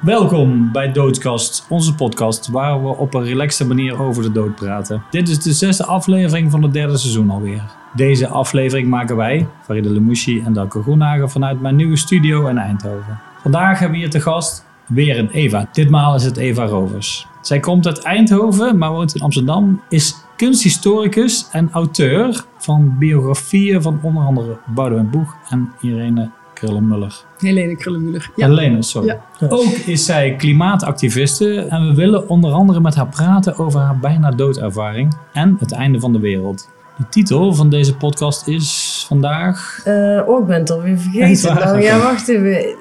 Welkom bij Doodkast, onze podcast waar we op een relaxte manier over de dood praten. Dit is de zesde aflevering van het derde seizoen alweer. Deze aflevering maken wij, Farida Lemouchi en Dalke Groenhagen, vanuit mijn nieuwe studio in Eindhoven. Vandaag hebben we hier te gast weer een Eva. Ditmaal is het Eva Rovers. Zij komt uit Eindhoven, maar woont in Amsterdam, is kunsthistoricus en auteur van biografieën van onder andere Boudewijn Boeg en Irene Krullenmuller. Helene Krullenmuller. Ja. Helene, sorry. Ja. Ook is zij klimaatactiviste en we willen onder andere met haar praten over haar bijna doodervaring en het einde van de wereld. De titel van deze podcast is vandaag. Eh, oh, ik ben het alweer vergeten. Nou ja, wacht even.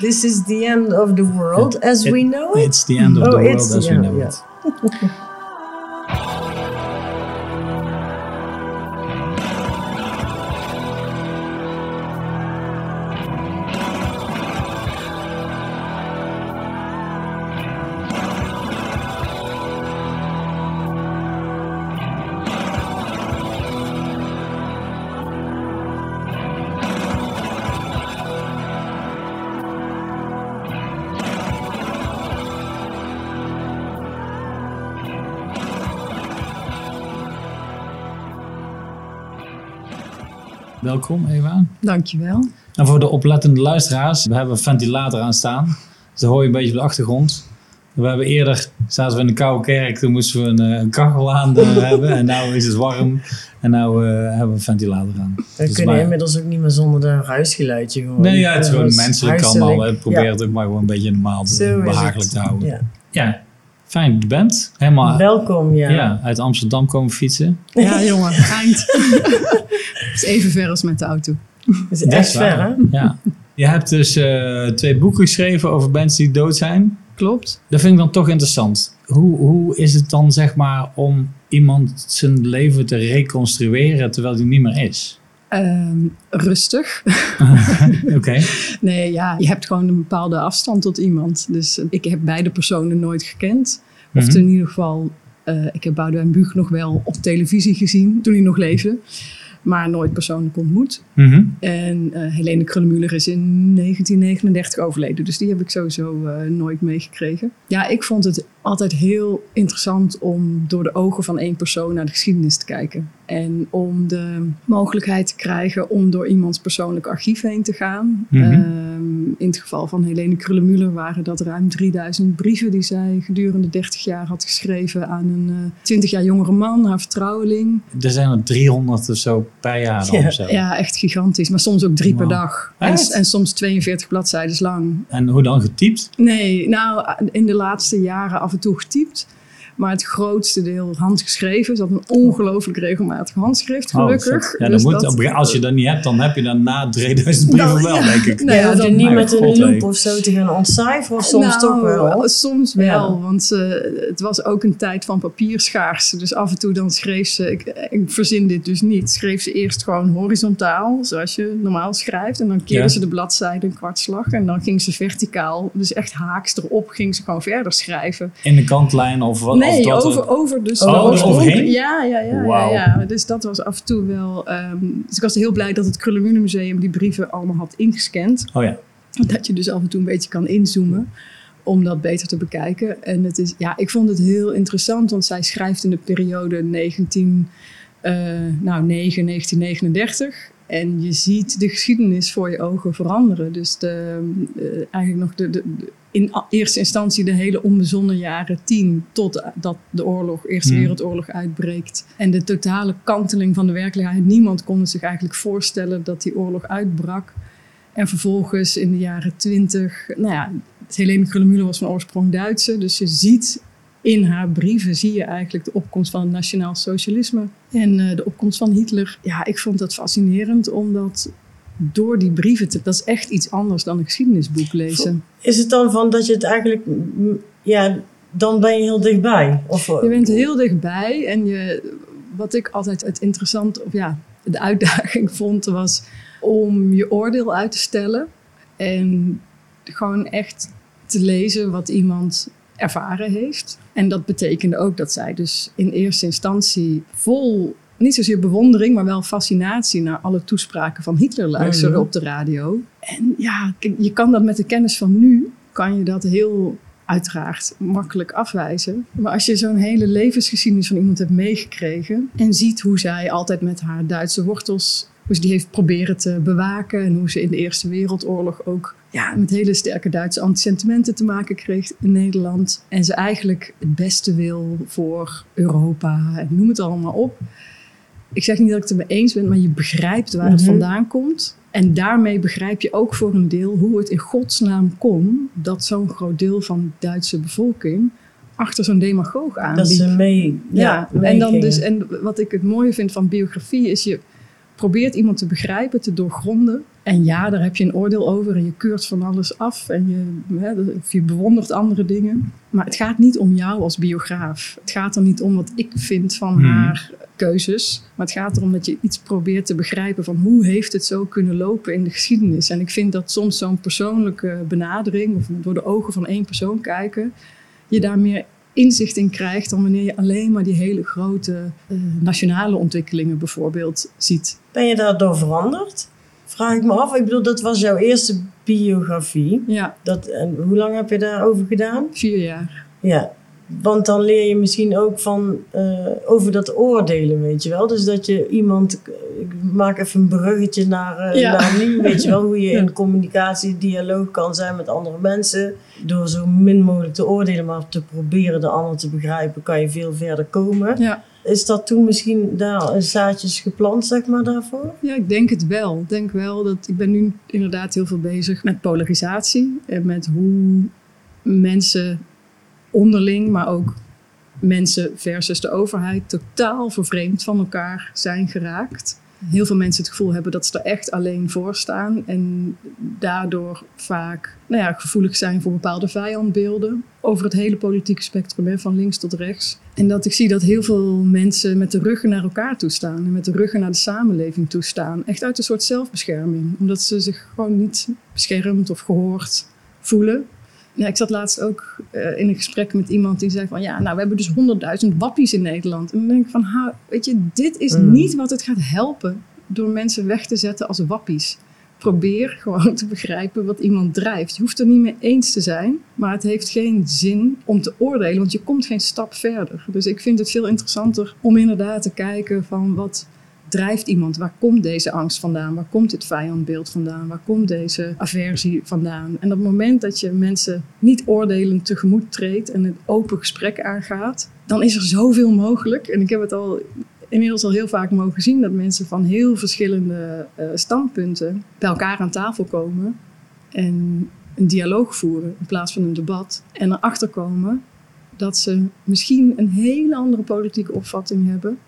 This is the end of the world as we know it. It's the end of the Oh, world as we end, know it. Welkom Eva. Dankjewel. En voor de oplettende luisteraars, we hebben een ventilator aan staan. Dus dat hoor je een beetje op de achtergrond. We hebben eerder, zaten we in een koude kerk, toen moesten we een, eh, een kachel aan eh, hebben. En nu is het warm en nu hebben we een ventilator aan. We Dus kunnen maar- inmiddels ook niet meer zonder een ruisgeluidje gewoon. Nee, ja, het is gewoon menselijk allemaal. We proberen Ja. het ook maar gewoon een beetje normaal, te, Zo behagelijk te houden. Ja. Ja, fijn dat je bent. Helemaal Welkom, ja. ja. uit Amsterdam komen fietsen. Ja, jongen, eind. Het is even ver als met de auto. Dat is echt ver, hè? Ja. Je hebt dus eh, twee boeken geschreven over mensen die dood zijn. Klopt. Dat vind ik dan toch interessant. Hoe, hoe is het dan zeg maar om iemand zijn leven te reconstrueren terwijl hij niet meer is? Ehm, rustig. Oké. Nee, ja, je hebt gewoon een bepaalde afstand tot iemand. Dus eh, ik heb beide personen nooit gekend. Of Mhm. in ieder geval, eh, ik heb Boudewijn Buug nog wel op televisie gezien toen hij nog leefde. Maar nooit persoonlijk ontmoet. Mhm. En eh Helene Krullenmuller is in 1939 overleden. Dus die heb ik sowieso eh, nooit meegekregen. Ja, ik vond het altijd heel interessant om door de ogen van één persoon naar de geschiedenis te kijken. En om de mogelijkheid te krijgen om door iemands persoonlijk archief heen te gaan. Mhm. Ehm, in het geval van Helene Krullenmuller waren dat ruim 3000 brieven die zij gedurende 30 jaar had geschreven aan een eh 20 jaar jongere man, haar vertrouweling. Er zijn er 300 of zo per jaar Ja. of zo. Ja, echt gigantisch. Maar soms ook drie per dag. En soms 42 bladzijden lang. En hoe dan getypt? Nee, nou, in de laatste jaren af en toe getypt. Maar het grootste deel handgeschreven. Ze had een ongelooflijk regelmatig handschrift, Oh, gelukkig. vet. ja, dan Dus moet, dat- op- als je dat niet hebt, dan heb je dan na 3000 brieven Nou, wel, ja. denk ik. Nee, ja, dan- niet met een loop of zo te gaan ontcijferen, of soms Nou, toch wel. Soms wel, Ja. want eh, het was ook een tijd van papierschaarste. Dus af en toe dan schreef ze, ik, ik verzin dit dus niet, schreef ze eerst gewoon horizontaal, zoals je normaal schrijft. En dan keerde Ja. ze de bladzijde een kwartslag en dan ging ze verticaal, dus echt haaks erop, ging ze gewoon verder schrijven. In de kantlijn of wat? of Nee, dat- over, over de Oh, oorsprong. overheen? Ja, ja, ja, ja, ja. Dus dat was af en toe wel... ehm, dus ik was heel blij dat het Krullenmune Museum die brieven allemaal had ingescand. Oh ja. Dat je dus af en toe een beetje kan inzoomen om dat beter te bekijken. En het is, ja, ik vond het heel interessant, want zij schrijft in de periode 19, eh, nou, 9, 1939. En je ziet de geschiedenis voor je ogen veranderen. Dus de, eh, eigenlijk nog de, de, de- in eerste instantie de hele onbezonnen jaren tien... totdat de oorlog, Eerste Hmm. Wereldoorlog uitbreekt. En de totale kanteling van de werkelijkheid. Niemand kon zich eigenlijk voorstellen dat die oorlog uitbrak. En vervolgens in de jaren twintig, nou ja, Helene Krullenmüller was van oorsprong Duitse. Dus je ziet in haar brieven, zie je eigenlijk de opkomst van het nationaal socialisme. En eh, de opkomst van Hitler. Ja, ik vond dat fascinerend, omdat door die brieven, te, dat is echt iets anders dan een geschiedenisboek lezen. Is het dan van dat je het eigenlijk, ja, dan ben je heel dichtbij? Of, Je bent heel dichtbij en je, wat ik altijd het interessant, of ja, de uitdaging vond, was om je oordeel uit te stellen en gewoon echt te lezen wat iemand ervaren heeft. En dat betekende ook dat zij dus in eerste instantie vol, niet zozeer bewondering, maar wel fascinatie naar alle toespraken van Hitler luisterde Mhm. op de radio. En ja, je kan dat met de kennis van nu, kan je dat heel uiteraard makkelijk afwijzen. Maar als je zo'n hele levensgeschiedenis van iemand hebt meegekregen en ziet hoe zij altijd met haar Duitse wortels, hoe ze die heeft proberen te bewaken en hoe ze in de Eerste Wereldoorlog ook ja, met hele sterke Duitse antisentimenten te maken kreeg in Nederland. En ze eigenlijk het beste wil voor Europa en noem het allemaal op. Ik zeg niet dat ik het ermee eens ben, maar je begrijpt waar het Mhm. vandaan komt. En daarmee begrijp je ook voor een deel hoe het in godsnaam kon dat zo'n groot deel van de Duitse bevolking achter zo'n demagoog aanliep. Dat ze mee, Ja, ja, en, dan dus, en wat ik het mooie vind van biografie is je probeert iemand te begrijpen, te doorgronden. En ja, daar heb je een oordeel over en je keurt van alles af en je, hè, of je bewondert andere dingen. Maar het gaat niet om jou als biograaf. Het gaat er niet om wat ik vind van Hmm. haar keuzes. Maar het gaat erom dat je iets probeert te begrijpen van hoe heeft het zo kunnen lopen in de geschiedenis. En ik vind dat soms zo'n persoonlijke benadering, of door de ogen van één persoon kijken, je daar meer inzicht in krijgt dan wanneer je alleen maar die hele grote eh, nationale ontwikkelingen bijvoorbeeld ziet. Ben je daardoor veranderd? Vraag ik me af. Ik bedoel, dat was jouw eerste biografie. Ja, Dat, en hoe lang heb je daarover gedaan? vier jaar. Ja, want dan leer je misschien ook van eh, over dat oordelen, weet je wel. Dus dat je iemand, ik maak even een bruggetje naar, eh, Ja. naar nu, weet je wel, hoe je in communicatie, dialoog kan zijn met andere mensen. Door zo min mogelijk te oordelen, maar te proberen de ander te begrijpen, kan je veel verder komen. Ja. Is dat toen misschien daar zaadjes geplant, zeg maar, daarvoor? Ja, ik denk het wel. Ik denk wel dat ik ben nu inderdaad heel veel bezig met polarisatie en met hoe mensen onderling, maar ook mensen versus de overheid totaal vervreemd van elkaar zijn geraakt. Heel veel mensen het gevoel hebben dat ze er echt alleen voor staan en daardoor vaak nou ja, gevoelig zijn voor bepaalde vijandbeelden over het hele politieke spectrum, hè, van links tot rechts. En dat ik zie dat heel veel mensen met de ruggen naar elkaar toestaan en met de ruggen naar de samenleving toestaan. Echt uit een soort zelfbescherming, omdat ze zich gewoon niet beschermd of gehoord voelen. Ja, ik zat laatst ook eh, in een gesprek met iemand die zei van ja, nou we hebben dus 100.000 wappies in Nederland. En dan denk ik van, ha, weet je, dit is Mm. niet wat het gaat helpen door mensen weg te zetten als wappies. Probeer gewoon te begrijpen wat iemand drijft. Je hoeft er niet mee eens te zijn, maar het heeft geen zin om te oordelen, want je komt geen stap verder. Dus ik vind het veel interessanter om inderdaad te kijken van wat drijft iemand? Waar komt deze angst vandaan? Waar komt dit vijandbeeld vandaan? Waar komt deze aversie vandaan? En op het moment dat je mensen niet oordelend tegemoet treedt en een open gesprek aangaat, dan is er zoveel mogelijk. En ik heb het al inmiddels al heel vaak mogen zien dat mensen van heel verschillende eh, standpunten bij elkaar aan tafel komen en een dialoog voeren in plaats van een debat. En erachter komen dat ze misschien een hele andere politieke opvatting hebben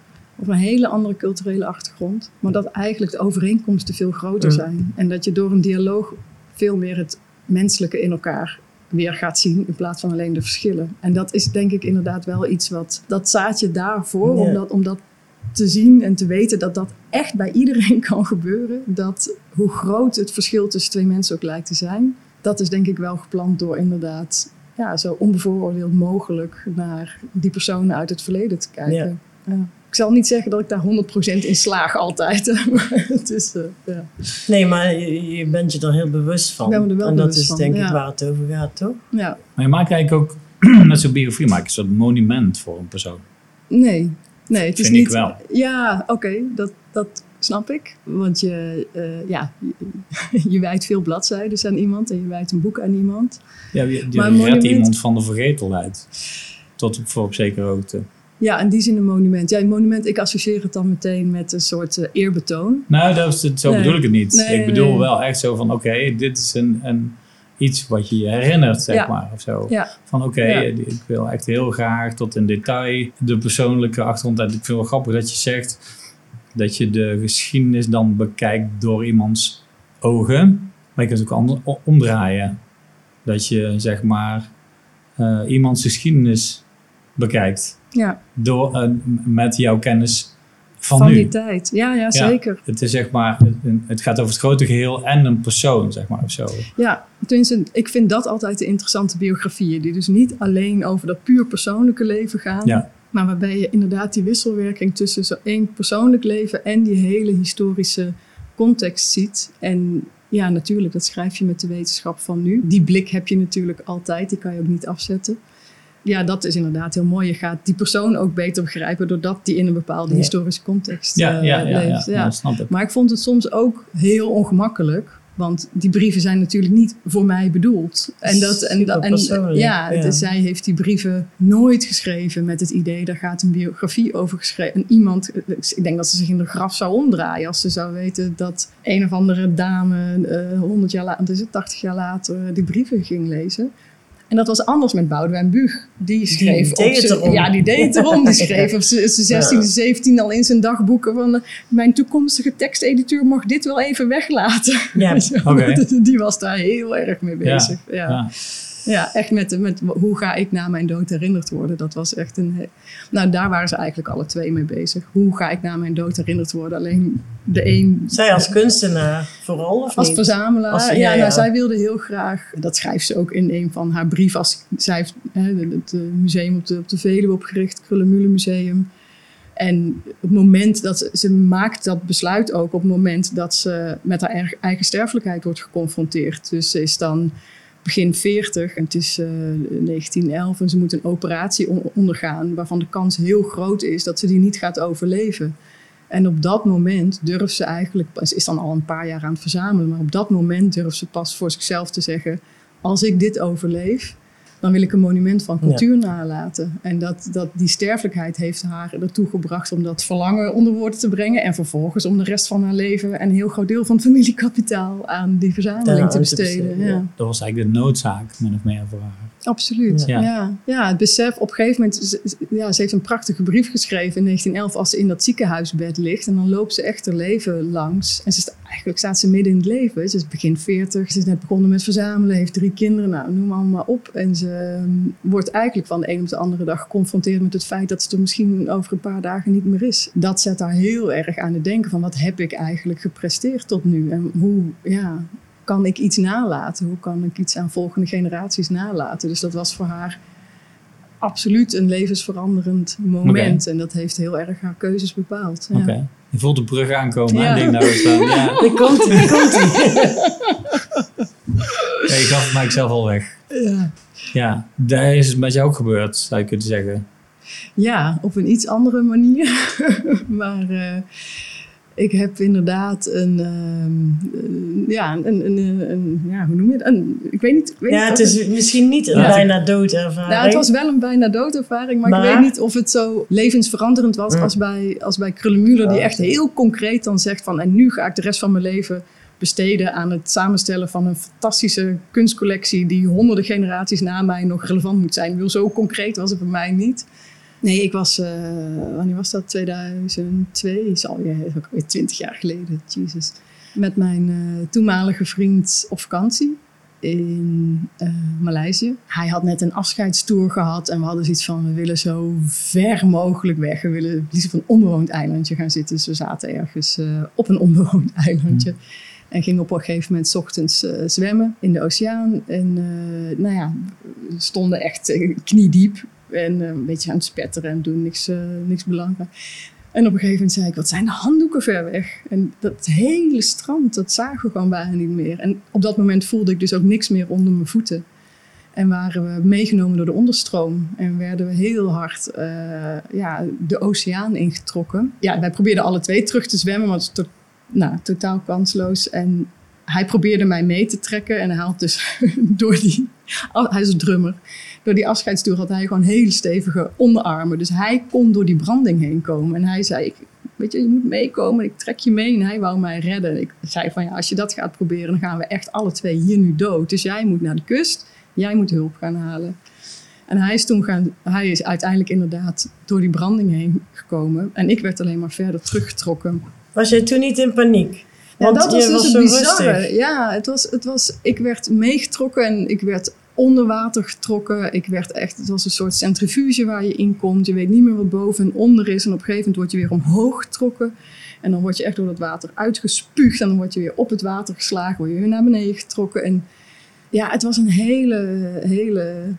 of een hele andere culturele achtergrond, maar dat eigenlijk de overeenkomsten veel groter zijn. En dat je door een dialoog veel meer het menselijke in elkaar weer gaat zien in plaats van alleen de verschillen. En dat is denk ik inderdaad wel iets wat dat zaadje daarvoor, Ja. om, dat, om dat te zien en te weten dat dat echt bij iedereen kan gebeuren. Dat hoe groot het verschil tussen twee mensen ook lijkt te zijn, dat is denk ik wel geplant door inderdaad ja, zo onbevooroordeeld mogelijk naar die personen uit het verleden te kijken. Ja. Ik zal niet zeggen dat ik daar 100% in slaag altijd. maar het is, eh, ja. Nee, maar je, je bent je er heel bewust van. Ik ben me er wel en dat bewust is van, denk ik waar het over gaat, toch? ja. Maar je maakt eigenlijk ook met zo'n biografie maak je een soort monument voor een persoon. Nee, nee, het is Vind ik niet. wel. Ja, oké, dat, dat snap ik. Want je, eh, ja, je, je wijdt veel bladzijden aan iemand en je wijdt een boek aan iemand. Ja, je, je redt monument- iemand van de vergetelheid. Tot op- voor op zekere hoogte. Ja, in die zin een monument. Ja, een monument, ik associeer het dan meteen met een soort eh, eerbetoon. Nou, dat is het, zo Nee. bedoel ik het niet. Nee, ik bedoel nee. wel echt zo van, oké, dit is een, een, iets wat je je herinnert, zeg Ja. maar. Of zo. Ja. Van oké, Ja. ik wil echt heel graag tot in detail de persoonlijke achtergrond. Ik vind het wel grappig dat je zegt dat je de geschiedenis dan bekijkt door iemands ogen. Maar je kunt het ook ander, omdraaien. Dat je zeg maar eh, iemands geschiedenis bekijkt. Ja, Door, eh, met jouw kennis van, van, nu. die tijd. Ja, ja, zeker. Het is zeg maar, het gaat over het grote geheel en een persoon, zeg maar, of zo. Ja, tenminste, ik vind dat altijd de interessante biografieën. Die dus niet alleen over dat puur persoonlijke leven gaan. Ja. Maar waarbij je inderdaad die wisselwerking tussen zo één persoonlijk leven en die hele historische context ziet. En Ja, natuurlijk. Dat schrijf je met de wetenschap van nu. Die blik heb je natuurlijk altijd. Die kan je ook niet afzetten. Ja, dat is inderdaad heel mooi. Je gaat die persoon ook beter begrijpen doordat die in een bepaalde Ja. historische context Ja, eh, ja, ja, ja, leeft. ja, dat snap ik. Maar ik vond het soms ook heel ongemakkelijk. Want die brieven zijn natuurlijk niet voor mij bedoeld. En dat, en, dat, en Superpersoonlijk, ja, het is- zij heeft die brieven nooit geschreven met het idee, daar gaat een biografie over geschreven. En iemand, ik denk dat ze zich in de graf zou omdraaien als ze zou weten dat een of andere dame eh 100 jaar later, wat is het 80 jaar later, die brieven ging lezen. En dat was anders met Boudewijn Buug. Die schreef deed op het z'n- erom. Ja, die deed het erom. Die schreef op zijn 16e, 17 al in zijn dagboeken van... eh, mijn toekomstige tekstediteur mag dit wel even weglaten. Ja. Oké. Die was daar heel erg mee bezig. Ja, ja. Ja. Echt met, met hoe ga ik na mijn dood herinnerd worden. Dat was echt een... Nou, daar waren ze eigenlijk alle twee mee bezig. Hoe ga ik na mijn dood herinnerd worden? Alleen de een Zij als kunstenaar vooral, of als niet? verzamelaar. Als- ja, ja, ja. Nou, zij wilde heel graag, dat schrijft ze ook in een van haar brieven. Als, zij heeft hè, het eh, museum op de, op de Veluwe opgericht, Krullenmule Museum. En op het moment dat ze, ze maakt dat besluit ook, op het moment dat ze met haar eigen sterfelijkheid wordt geconfronteerd. Dus ze is dan begin 40 en het is eh, 1911 en ze moet een operatie on- ondergaan waarvan de kans heel groot is dat ze die niet gaat overleven. En op dat moment durft ze eigenlijk, ze is dan al een paar jaar aan het verzamelen, maar op dat moment durft ze pas voor zichzelf te zeggen: Als ik dit overleef, dan wil ik een monument van cultuur nalaten. En dat, dat, die sterfelijkheid heeft haar ertoe gebracht om dat verlangen onder woorden te brengen. En vervolgens om de rest van haar leven en een heel groot deel van het familiekapitaal aan die verzameling te te besteden. besteden, ja. ja. Dat was eigenlijk de noodzaak, min of meer, voor haar. Absoluut, Ja. ja. ja. het besef op een gegeven moment... ze- Ja, ze heeft een prachtige brief geschreven in 1911 als ze in dat ziekenhuisbed ligt. En dan loopt ze echt haar leven langs. En ze sta, eigenlijk staat ze midden in het leven. Ze is begin 40, ze is net begonnen met verzamelen, heeft drie kinderen. Nou, noem allemaal op. En ze ehm, wordt eigenlijk van de een op de andere dag geconfronteerd met het feit dat ze er misschien over een paar dagen niet meer is. Dat zet haar heel erg aan het denken van wat heb ik eigenlijk gepresteerd tot nu? En hoe, ja, kan ik iets nalaten? Hoe kan ik iets aan volgende generaties nalaten? Dus dat was voor haar absoluut een levensveranderend moment. En dat heeft heel erg haar keuzes bepaald. Ja. Oké. Je voelt de brug aankomen. Ja. en denk nou, we staan. Ja. Daar komt hij, daar komt. Ja, je gaf het mij zelf al weg. Ja. Ja, daar is het met jou ook gebeurd, zou je kunnen zeggen. Ja, op een iets andere manier. maar eh, ik heb inderdaad een, ehm, eh, ja, een, een, een, een- ja, hoe noem je het? Een, ik weet niet. Ik weet Ja, niet het is misschien niet een Ja. bijna doodervaring. Nou, het was wel een bijna doodervaring, maar, ik Maar- weet niet of het zo levensveranderend was Mm. als bij, als bij Krullenmuller, die echt heel concreet dan zegt van en nu ga ik de rest van mijn leven besteden aan het samenstellen van een fantastische kunstcollectie die honderden generaties na mij nog relevant moet zijn. Ik wil zo concreet was het bij mij niet. Nee, ik was, eh, wanneer was dat? 2002, is alweer is ook alweer 20 jaar geleden, Jesus. Met mijn eh, toenmalige vriend op vakantie in eh Maleisië. Hij had net een afscheidstour gehad en we hadden zoiets van, we willen zo ver mogelijk weg. We willen liefst op een onbewoond eilandje gaan zitten. Dus we zaten ergens op een onbewoond eilandje. En gingen op een gegeven moment ochtends zwemmen in de oceaan. En nou ja, stonden echt kniediep. En eh, een beetje aan het spetteren en doen, niks, eh, niks belangrijks. En op een gegeven moment zei ik, wat zijn de handdoeken ver weg? En dat hele strand, dat zagen we gewoon bijna niet meer. En op dat moment voelde ik dus ook niks meer onder mijn voeten. En waren we meegenomen door de onderstroom. En werden we heel hard eh, ja, de oceaan ingetrokken. Ja, wij probeerden alle twee terug te zwemmen, maar het was nou, totaal kansloos. En hij probeerde mij mee te trekken. En hij had dus door die... Hij is een drummer. Door die afscheidstoer had hij gewoon hele stevige onderarmen. Dus hij kon door die branding heen komen. En hij zei, ik, weet je, je moet meekomen. Ik trek je mee. En hij wou mij redden. Ik zei van, ja, als je dat gaat proberen... dan gaan we echt alle twee hier nu dood. Dus jij moet naar de kust. Jij moet hulp gaan halen. En hij is toen gaan, hij is uiteindelijk inderdaad door die branding heen gekomen. En ik werd alleen maar verder teruggetrokken. Was jij toen niet in paniek? Ja, Want dat was dus was het bizarre. rustig. Ja, het was, het was, ik werd meegetrokken en ik werd onder water getrokken. Ik werd echt, het was een soort centrifuge waar je in komt. Je weet niet meer wat boven en onder is. En op een gegeven moment word je weer omhoog getrokken. En dan word je echt door dat water uitgespuugd. En dan word je weer op het water geslagen. Word je weer naar beneden getrokken. En ja, het was een hele, hele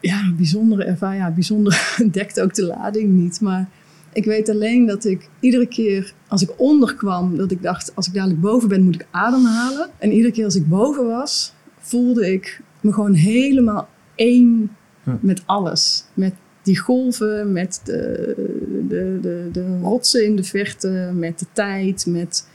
ja, bijzondere ervaring. Ja, bijzonder dekt ook de lading niet. Maar Ik weet alleen dat ik iedere keer als ik onderkwam, dat ik dacht, als ik dadelijk boven ben, moet ik ademhalen. En iedere keer als ik boven was, voelde ik me gewoon helemaal één met alles. Met die golven, met de, de, de, de rotsen in de verte, met de tijd, met...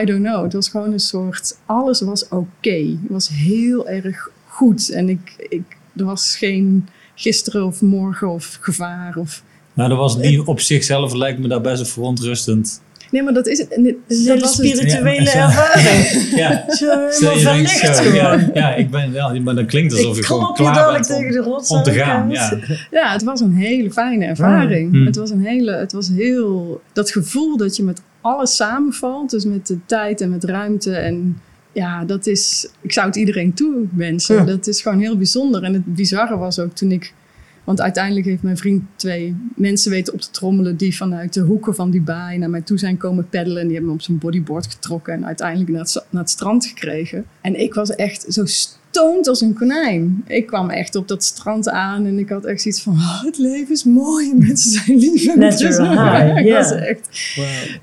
I don't know. Het was gewoon een soort... Alles was oké. Het was heel erg goed. En ik, ik, er was geen gisteren of morgen of gevaar of... Nou, dat was niet op zichzelf, lijkt me dat best wel verontrustend. Nee, maar dat is het. Het is een dat spirituele Ja, ervaring. Ja, Zo verlicht zo, gewoon. ja, ja, ik ben wel, maar dat klinkt alsof je ik gewoon klaar om, tegen de rots om te gaan. Ja. Ja, het was een hele fijne ervaring. Mm. Het was een hele, het was heel, dat gevoel dat je met alles samenvalt, dus met de tijd en met ruimte en ja, dat is, ik zou het iedereen toewensen. Ja. Dat is gewoon heel bijzonder. En het bizarre was ook toen ik, want uiteindelijk heeft mijn vriend twee mensen weten op te trommelen die vanuit de hoeken van die baai naar mij toe zijn komen peddelen. En die hebben me op zijn bodyboard getrokken en uiteindelijk naar het, naar het strand gekregen. En ik was echt zo stoned als een konijn. Ik kwam echt op dat strand aan en ik had echt zoiets van, oh, het leven is mooi, mensen zijn lief. en is Natural high, ja. was echt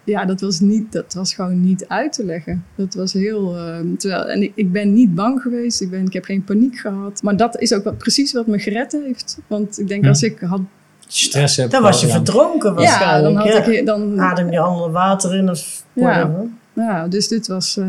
ja, dat was, niet, dat was gewoon niet uit te leggen. Dat was heel. ehm, terwijl, en ik, ik ben niet bang geweest, ik, ben, ik heb geen paniek gehad. Maar dat is ook wat, precies wat me gered heeft. Want ik denk Hm. als ik had. Stress hebt. Dan was je ja. verdronken Ja, waarschijnlijk. dan had ik. Dan, Adem je ander water in of Ja. whatever. Ja, dus dit was, eh,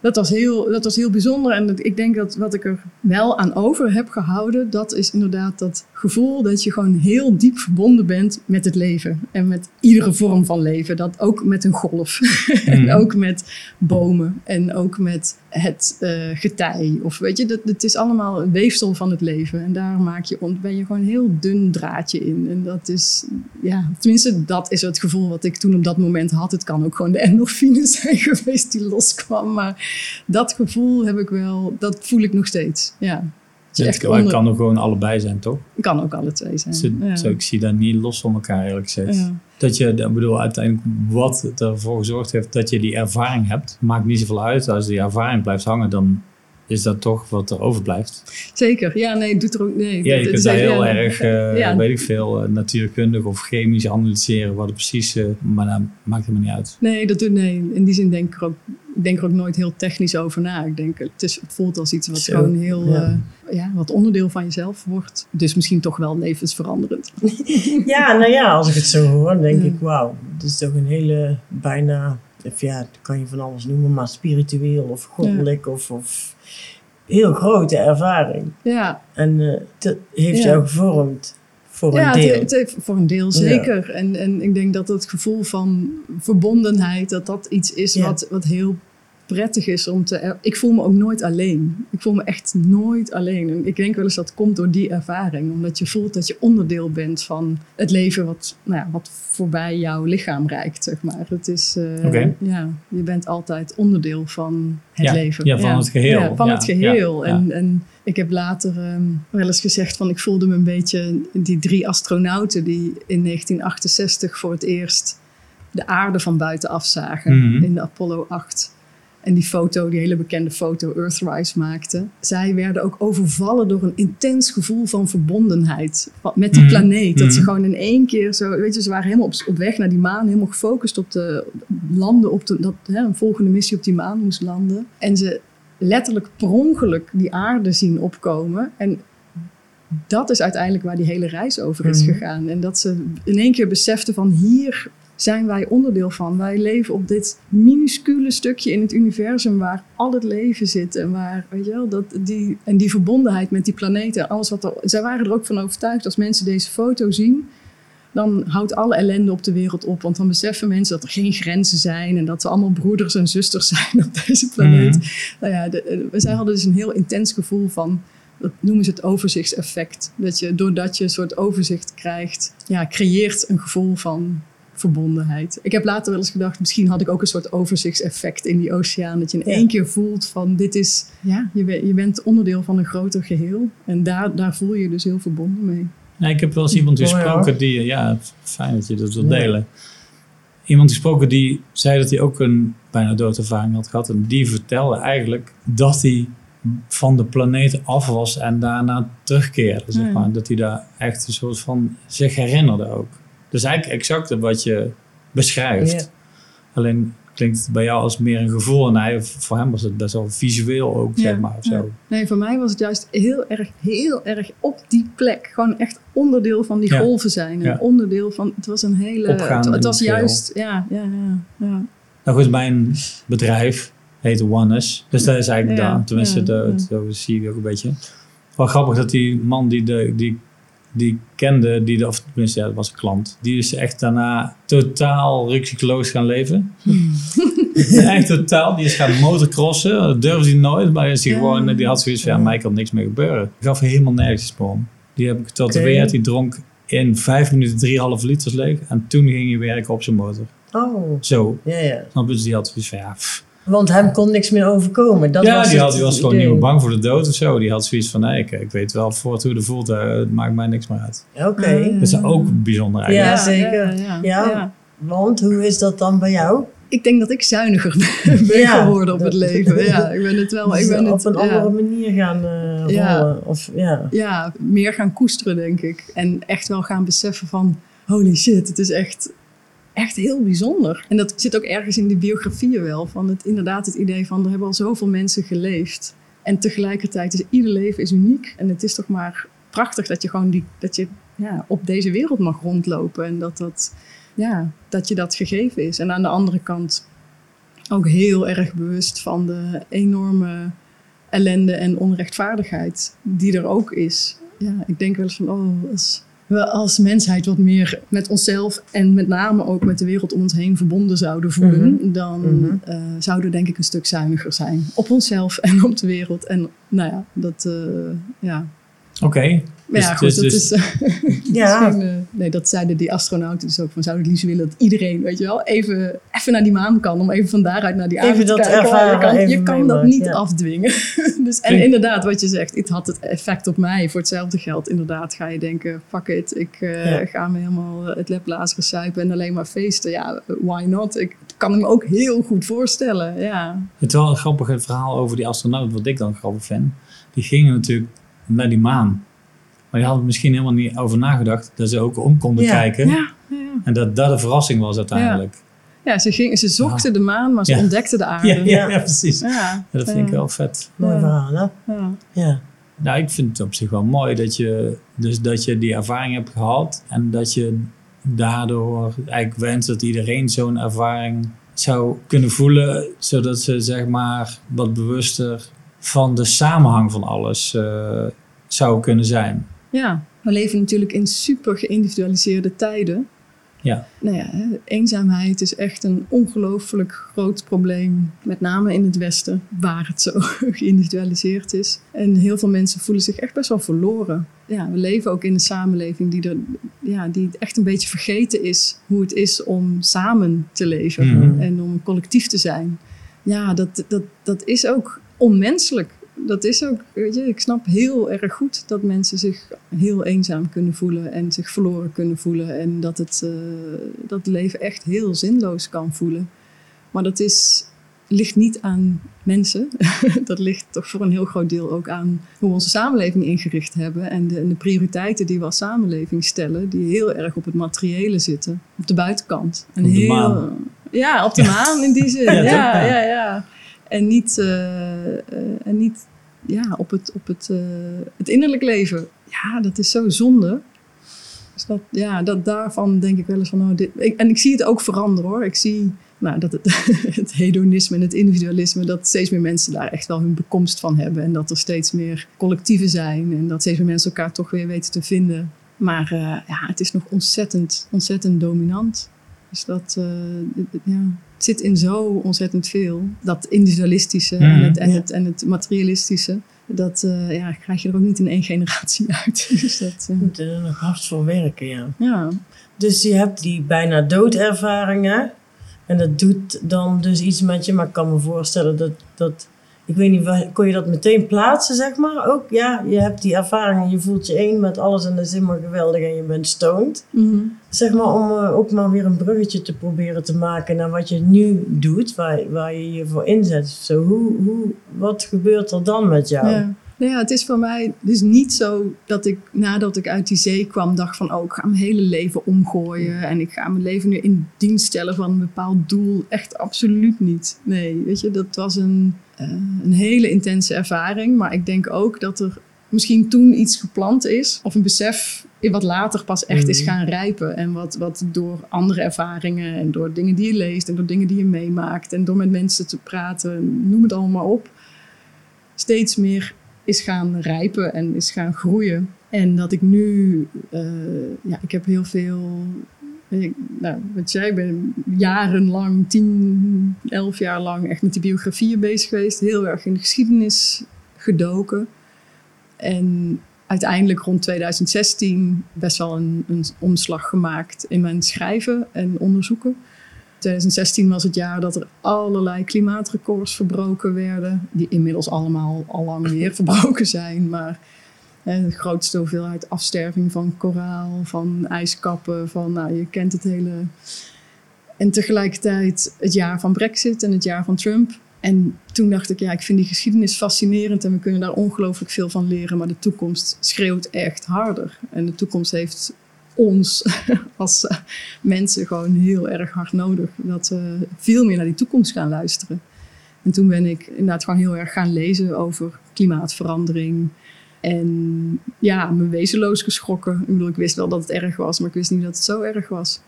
dat, was heel, dat was heel bijzonder. En dat- ik denk dat wat ik er wel aan over heb gehouden, dat is inderdaad dat gevoel dat je gewoon heel diep verbonden bent met het leven. En met iedere vorm van leven. Dat ook met een golf. en Mhm. ook met bomen. En ook met het eh, getij. Of weet je, dat, het is allemaal een weefsel van het leven. En daar maak je, ben je gewoon een heel dun draadje in. En dat is, ja, tenminste, dat is het gevoel wat ik toen op dat moment had. Het kan ook gewoon de endorfine zijn geweest die loskwam. Maar dat gevoel heb ik wel, dat voel ik nog steeds. Ja. Het kan, onder- kan ook gewoon allebei zijn, toch? kan ook alle twee zijn. Zo, ja. zo, ik zie dat niet los van elkaar eerlijk gezegd. Ja. Dat je, ik bedoel, uiteindelijk wat ervoor gezorgd heeft dat je die ervaring hebt, maakt niet zoveel uit. Als die ervaring blijft hangen, dan is dat toch wat er overblijft. Zeker, ja, nee, het doet er ook. Nee, Ja, je het kunt is- daar heel ja. erg, eh, Ja. weet ik veel, eh, natuurkundig of chemisch analyseren wat het precies, eh, maar dat maakt helemaal niet uit. Nee, dat doet, nee, in die zin denk ik er ook, ik denk er ook nooit heel technisch over na. Ik denk, het, is, het voelt als iets wat Zo, gewoon heel, ja. ja. ja, wat onderdeel van jezelf wordt. Dus misschien toch wel levensveranderend. Ja, nou ja, als ik het zo hoor, denk Ja. ik, wauw, het is toch een hele bijna, of ja, dat kan je van alles noemen, maar spiritueel of goddelijk of, of heel grote ervaring. Ja, En eh, dat heeft Ja. jou gevormd voor ja een deel. het heeft voor een deel zeker. En, en ik denk dat het gevoel van verbondenheid, dat dat iets is Ja. wat, wat heel prettig is om te... Ik voel me ook nooit alleen. Ik voel me echt nooit alleen. En ik denk wel eens dat komt door die ervaring. Omdat je voelt dat je onderdeel bent van het leven wat, nou ja, wat voorbij jouw lichaam reikt, zeg maar. Het is... eh. Ja, je bent altijd onderdeel van het Ja, leven. ja, van het geheel. Ja, van het geheel. En, en ik heb later ehm, wel eens gezegd van ik voelde me een beetje die drie astronauten die in 1968 voor het eerst de aarde van buitenaf zagen Mhm. in de Apollo 8. En die foto, die hele bekende foto Earthrise maakten. Zij werden ook overvallen door een intens gevoel van verbondenheid met die Mhm. planeet. Dat ze Mhm. gewoon in één keer zo, weet je, ze waren helemaal op, op weg naar die maan, helemaal gefocust op de landen, op de, dat hè, een volgende missie op die maan moest landen. En ze letterlijk per ongeluk die aarde zien opkomen. En dat is uiteindelijk waar die hele reis over is Mhm. gegaan. En dat ze in één keer beseften van hier zijn wij onderdeel van. Wij leven op dit minuscule stukje in het universum waar al het leven zit. En waar, weet je wel, dat, die, en die verbondenheid met die planeten. Alles wat er, zij waren er ook van overtuigd als mensen deze foto zien. Dan houdt alle ellende op de wereld op. Want dan beseffen mensen dat er geen grenzen zijn. En dat ze allemaal broeders en zusters zijn op deze planeet. Mhm. Nou ja, de, eh, zij hadden dus een heel intens gevoel van, dat noemen ze het overzichtseffect. Dat je, doordat je een soort overzicht krijgt, ja, creëert een gevoel van verbondenheid. Ik heb later wel eens gedacht, misschien had ik ook een soort overzichtseffect in die oceaan. Dat je in Ja. één keer voelt van, dit is, ja, je, ben- je bent onderdeel van een groter geheel. En daar, daar voel je je dus heel verbonden mee. Nee, ik heb wel eens iemand gesproken die, ja, fijn dat je dat wilt Ja. delen. Iemand gesproken die zei dat hij ook een bijna doodervaring had gehad. En die vertelde eigenlijk dat hij van de planeet af was en daarna terugkeerde. Zeg Ja. maar. Dat hij daar echt een soort van zich herinnerde ook. Dus eigenlijk exact wat je beschrijft. Alleen klinkt het bij jou als meer een gevoel. En hij, voor hem was het best wel visueel ook, Ja, zeg maar. Of ja. zo. Nee, voor mij was het juist heel erg, heel erg op die plek. Gewoon echt onderdeel van die Ja. golven zijn. Een onderdeel van, het was een hele... Het, het was juist, ja, ja, ja. ja. Nou goed, mijn bedrijf heet Oneness. Dus dat is eigenlijk daar. Tenminste, dat, zo zie je ook een beetje. Wel grappig dat die man die, de, die, die kende, die de, of tenminste, ja, dat was een klant. Die is echt daarna totaal ruksikloos gaan leven. echt totaal. Die is gaan motocrossen. Dat durfde hij nooit. Maar is hij Ja. gewoon, die had zoiets van, ja, mij kan niks meer gebeuren. Ik gaf helemaal nergens voor hem. Die heb ik getatoeëerd. Oké. Die dronk in vijf minuten drieënhalf liters leeg. En toen ging hij werken op zijn motor. Oh, Zo. ja, ja. Snap je? Dus die had zoiets van, ja, pff. Want hem kon niks meer overkomen. Dat ja, was die, had, die was gewoon niet meer bang voor de dood of zo. Die had zoiets van, nee, ik, ik weet wel voort hoe het voelt. eh, het maakt mij niks meer uit. Oké. Dat is ook bijzonder Ja, eigenlijk. zeker. Ja, ja, Ja. ja. Want hoe is dat dan bij jou? Ik denk dat ik zuiniger ben Ja, geworden op dat- het leven. Ja, ik ben het wel. Ik Dus ben op het, een ja. andere manier gaan eh, Ja. rollen. Of, ja. ja, meer gaan koesteren, denk ik. En echt wel gaan beseffen van, holy shit, het is echt, echt heel bijzonder. En dat zit ook ergens in die biografieën wel. Van het, inderdaad het idee van, er hebben al zoveel mensen geleefd. En tegelijkertijd is ieder leven is uniek. En het is toch maar prachtig dat je gewoon die, dat je, ja, op deze wereld mag rondlopen. En dat, dat, ja, dat je dat gegeven is. En aan de andere kant ook heel erg bewust van de enorme ellende en onrechtvaardigheid die er ook is. Ja, ik denk wel eens van, oh, als we als mensheid wat meer met onszelf en met name ook met de wereld om ons heen verbonden zouden voelen, dan Mhm. eh, zouden we denk ik een stuk zuiniger zijn op onszelf en op de wereld. En nou ja, dat, eh, ja. Oké. Maar ja, Dus- goed, dus- dat is... eh, Ja. misschien, eh, nee, dat zeiden die astronauten dus ook. Van, zouden het liefst willen dat iedereen, weet je wel, even, even naar die maan kan. Om even van daaruit naar die aarde Even te dat kijken. ervaren, je kan, je kan dat niet ja. afdwingen. dus, en inderdaad, wat je zegt, het had het effect op mij. Voor hetzelfde geld, inderdaad, ga je denken, fuck it. Ik eh, Ja. ga me helemaal het leplazeren suipen en alleen maar feesten. Ja, why not? Ik kan me ook heel goed voorstellen, ja. Het is wel een grappig verhaal over die astronaut, wat ik dan grappig vind. Die gingen natuurlijk naar die maan. Maar die hadden er misschien helemaal niet over nagedacht dat ze ook om konden Ja. kijken. Ja, ja. En dat dat een verrassing was uiteindelijk. ja ze, gingen, ze zochten de maan, maar ze Ja. ontdekten de aarde. Ja, ja, ja, precies. Ja, Ja, dat vind ik wel vet. Mooi Ja. verhaal, hè? Ja. Ja. Nou, ik vind het op zich wel mooi dat je, dus dat je die ervaring hebt gehad. En dat je daardoor eigenlijk wenst dat iedereen zo'n ervaring zou kunnen voelen. Zodat ze zeg maar wat bewuster van de samenhang van alles eh zou kunnen zijn. Ja, we leven natuurlijk in super geïndividualiseerde tijden. Ja. Nou ja, eenzaamheid is echt een ongelooflijk groot probleem. Met name in het Westen, waar het zo geïndividualiseerd is. En heel veel mensen voelen zich echt best wel verloren. Ja, we leven ook in een samenleving die, er, ja, die echt een beetje vergeten is hoe het is om samen te leven Mhm. en om collectief te zijn. Ja, dat, dat, dat is ook onmenselijk. Dat is ook, weet je, ik snap heel erg goed dat mensen zich heel eenzaam kunnen voelen en zich verloren kunnen voelen. En dat het, eh, dat leven echt heel zinloos kan voelen. Maar dat is, ligt niet aan mensen. dat ligt toch voor een heel groot deel ook aan hoe we onze samenleving ingericht hebben. En de, en de prioriteiten die we als samenleving stellen, die heel erg op het materiële zitten. Op de buitenkant. En Op de heel, maan. Ja, op de maan in die zin. Ja, ja, toch? ja, Ja. ja, En niet, eh, eh, en niet ja, op, het, op het, eh, het innerlijk leven. Ja, dat is zo zonde. Dus dat, ja, dat daarvan denk ik wel eens van... Oh, dit, ik, en ik zie het ook veranderen hoor. Ik zie nou, dat het, het hedonisme en het individualisme... dat steeds meer mensen daar echt wel hun bekomst van hebben. En dat er steeds meer collectieven zijn. En dat steeds meer mensen elkaar toch weer weten te vinden. Maar eh, ja, het is nog ontzettend, ontzettend dominant. Dus dat eh, ja, het zit in zo ontzettend veel. Dat individualistische en, Mhm. het, en, Ja. het, en het materialistische. Dat eh, ja, krijg je er ook niet in één generatie uit. dus dat, eh, Moet er nog hard voor werken, ja. ja. Dus je hebt die bijna doodervaringen. En dat doet dan dus iets met je. Maar ik kan me voorstellen dat... dat ik weet niet, kon je dat meteen plaatsen, zeg maar? Ook, ja, je hebt die ervaringen, je voelt je één met alles en dat is helemaal geweldig en je bent stoned. Mhm. Zeg maar, om eh, ook maar weer een bruggetje te proberen te maken naar wat je nu doet, waar, waar je je voor inzet. Zo, hoe, hoe, wat gebeurt er dan met jou? Ja. Nou ja, het is voor mij dus niet zo dat ik nadat ik uit die zee kwam dacht van oh, ik ga mijn hele leven omgooien en ik ga mijn leven nu in dienst stellen van een bepaald doel. Echt absoluut niet. Nee, weet je, dat was een, een hele intense ervaring. Maar ik denk ook dat er misschien toen iets geplant is of een besef wat later pas echt is Mhm. gaan rijpen. En wat, wat door andere ervaringen en door dingen die je leest en door dingen die je meemaakt en door met mensen te praten, noem het allemaal maar op, steeds meer is gaan rijpen en is gaan groeien. En dat ik nu, eh, ja, ik heb heel veel, nou, wat jij ben jarenlang, tien, elf jaar lang echt met die biografieën bezig geweest. Heel erg in de geschiedenis gedoken. En uiteindelijk rond 2016 best wel een, een omslag gemaakt in mijn schrijven en onderzoeken. 2016 was het jaar dat er allerlei klimaatrecords verbroken werden, die inmiddels allemaal al lang weer verbroken zijn. Maar de grootste hoeveelheid afsterving van koraal, van ijskappen, van nou, je kent het hele. En tegelijkertijd het jaar van Brexit en het jaar van Trump. En toen dacht ik, ja, ik vind die geschiedenis fascinerend en we kunnen daar ongelooflijk veel van leren. Maar de toekomst schreeuwt echt harder. En de toekomst heeft ons als mensen gewoon heel erg hard nodig. Dat we veel meer naar die toekomst gaan luisteren. En toen ben ik inderdaad gewoon heel erg gaan lezen over klimaatverandering. En ja, me wezenloos geschrokken. Ik bedoel, ik wist wel dat het erg was, maar ik wist niet dat het zo erg was.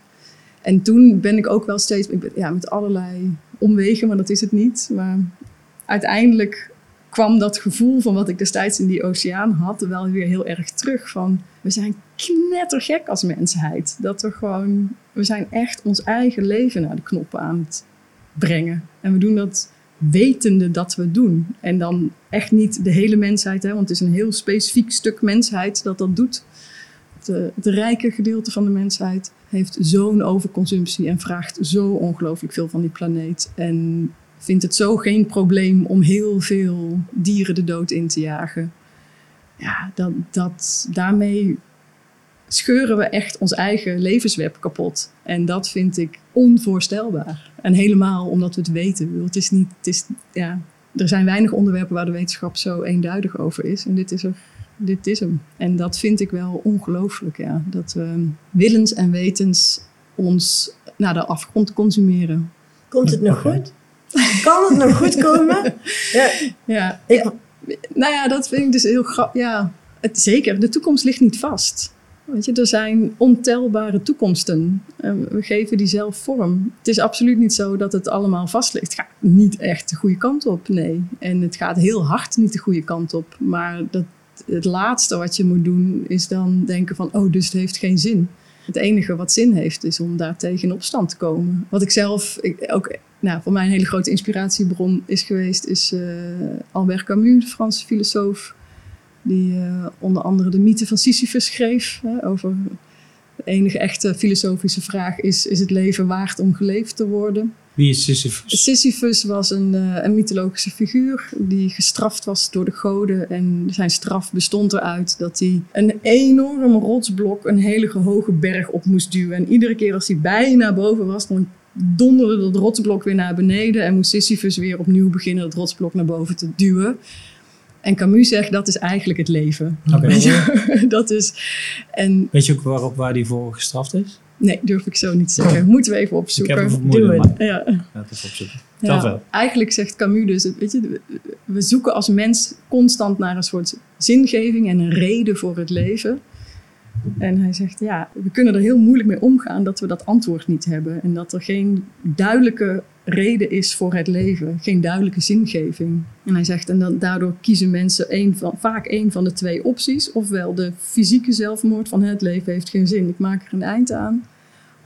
En toen ben ik ook wel steeds, ik ben, ja, met allerlei omwegen, maar dat is het niet. Maar uiteindelijk kwam dat gevoel van wat ik destijds in die oceaan had wel weer heel erg terug. Van we zijn knettergek als mensheid. Dat we gewoon, we zijn echt ons eigen leven naar de knoppen aan het brengen. En we doen dat wetende dat we doen. En dan echt niet de hele mensheid, hè, want het is een heel specifiek stuk mensheid dat dat doet. Het, eh, het rijke gedeelte van de mensheid heeft zo'n overconsumptie en vraagt zo ongelooflijk veel van die planeet. En vindt het zo geen probleem om heel veel dieren de dood in te jagen. Ja, dat, dat, daarmee scheuren we echt ons eigen levensweb kapot. En dat vind ik onvoorstelbaar. En helemaal omdat we het weten. Het is niet, het is, ja, er zijn weinig onderwerpen waar de wetenschap zo eenduidig over is. En dit is, er, dit is hem. En dat vind ik wel ongelooflijk. Ja. Dat we willens en wetens ons naar de afgrond consumeren. Komt het nog goed? Kan het nog goed komen? Ja, Ja, ik, Nou ja, dat vind ik dus heel grappig. Ja, het, zeker. De toekomst ligt niet vast. Weet je, er zijn ontelbare toekomsten. En we geven die zelf vorm. Het is absoluut niet zo dat het allemaal vast ligt. Het gaat niet echt de goede kant op, nee. En het gaat heel hard niet de goede kant op. Maar dat, het laatste wat je moet doen is dan denken van... oh, dus het heeft geen zin. Het enige wat zin heeft is om daartegen in opstand te komen. Wat ik zelf ook nou, voor mij een hele grote inspiratiebron is geweest, is eh, Albert Camus, de Franse filosoof. Die eh, onder andere de mythe van Sisyphus schreef. Hè, over de enige echte filosofische vraag is: is het leven waard om geleefd te worden? Wie is Sisyphus? Sisyphus was een, eh, een mythologische figuur die gestraft was door de goden. En zijn straf bestond eruit dat hij een enorm rotsblok een hele hoge berg op moest duwen. En iedere keer als hij bijna boven was, dan donderde dat rotsblok weer naar beneden. En moest Sisyphus weer opnieuw beginnen dat rotsblok naar boven te duwen. En Camus zegt dat is eigenlijk het leven. Je? dat is. En Weet je ook waarop waar die voor gestraft is? nee, durf ik zo niet te zeggen. Moeten we even Ik heb opzoeken. een vermoeden, het. ja. het even opzoeken. Ja, eigenlijk zegt Camus dus, weet je, we zoeken als mens constant naar een soort zingeving en een reden voor het leven. En hij zegt, ja, we kunnen er heel moeilijk mee omgaan dat we dat antwoord niet hebben. En dat er geen duidelijke reden is voor het leven, geen duidelijke zingeving. En hij zegt, en dan, daardoor kiezen mensen een van, vaak een van de twee opties. Ofwel de fysieke zelfmoord van het leven heeft geen zin, ik maak er een eind aan.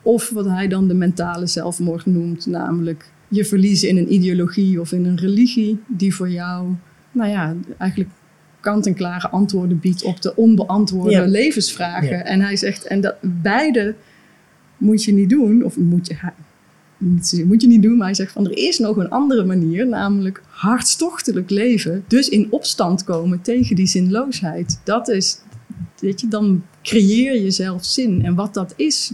Of wat hij dan de mentale zelfmoord noemt, namelijk je verliezen in een ideologie of in een religie die voor jou, nou ja, eigenlijk kant-en-klare antwoorden biedt op de onbeantwoorde Ja. levensvragen. Ja. En hij zegt, en dat beide moet je niet doen, of moet je, moet je niet doen, maar hij zegt van er is nog een andere manier, namelijk hartstochtelijk leven. Dus in opstand komen tegen die zinloosheid. Dat is, weet je, dan creëer je zelf zin. En wat dat is,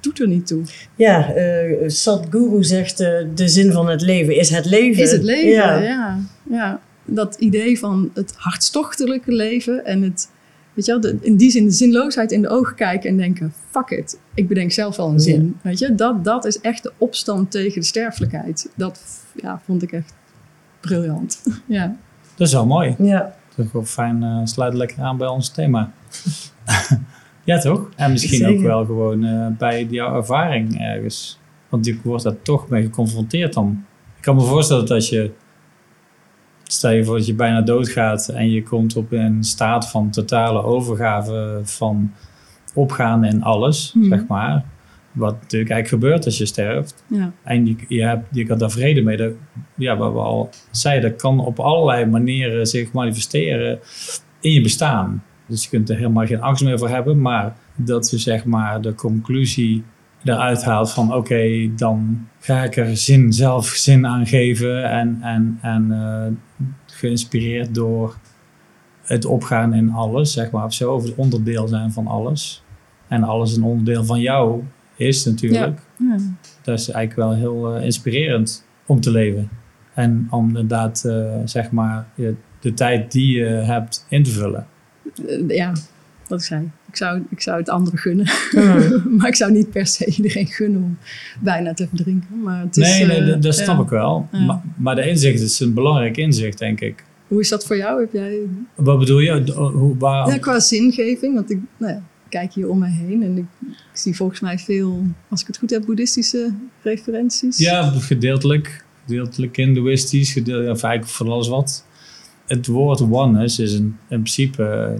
doet er niet toe. ja eh Sadhguru zegt eh, de zin van het leven is het leven. Is het leven, Ja. ja. ja. dat idee van het hartstochtelijke leven en het, weet je wel, de- in die zin de zinloosheid in de ogen kijken en denken, fuck it, ik bedenk zelf wel een zin. Weet je, dat, dat is echt de opstand tegen de sterfelijkheid. Dat ja, vond ik echt briljant. ja. Dat is wel mooi. Ja. Dat is wel fijn, eh, sluit lekker aan bij ons thema. ja, toch? En misschien ook wel gewoon eh, bij jouw ervaring ergens. Want je wordt daar toch mee geconfronteerd dan. Ik kan me voorstellen dat als je... Stel je voor dat je bijna doodgaat en je komt op een staat van totale overgave van opgaan en alles, Hmm. zeg maar. Wat natuurlijk eigenlijk gebeurt als je sterft. Ja. En je, je, hebt, je kan daar vrede mee. Dat, ja, wat we al zeiden, dat kan op allerlei manieren zich manifesteren in je bestaan. Dus je kunt er helemaal geen angst meer voor hebben. Maar dat je zeg maar de conclusie eruit haalt van... oké, dan ga ik er zin, zelf zin aan geven. En, en, en eh, geïnspireerd door het opgaan in alles, zeg maar. Of zo, of het onderdeel zijn van alles. En alles een onderdeel van jou is natuurlijk Ja. dat is eigenlijk wel heel eh, inspirerend om te leven. En om inderdaad, eh, zeg maar, de tijd die je hebt in te vullen. Ja, ik zei. Ik zou, ik zou het anderen gunnen. Mm. maar ik zou niet per se iedereen gunnen om bijna te verdrinken. Maar het is, nee, nee, eh, dat, dat snap ik wel. Maar, maar de inzicht is een belangrijk inzicht, denk ik. Hoe is dat voor jou? Heb jij Wat bedoel je? D- Hoe, waar, ja, qua zingeving? Want ik nou ja, kijk hier om me heen en ik, ik zie volgens mij veel, als ik het goed heb, boeddhistische referenties. Ja, gedeeltelijk. Gedeeltelijk hindoeïstisch, gedeeltelijk, of eigenlijk van alles wat. Het woord oneness is in, in principe,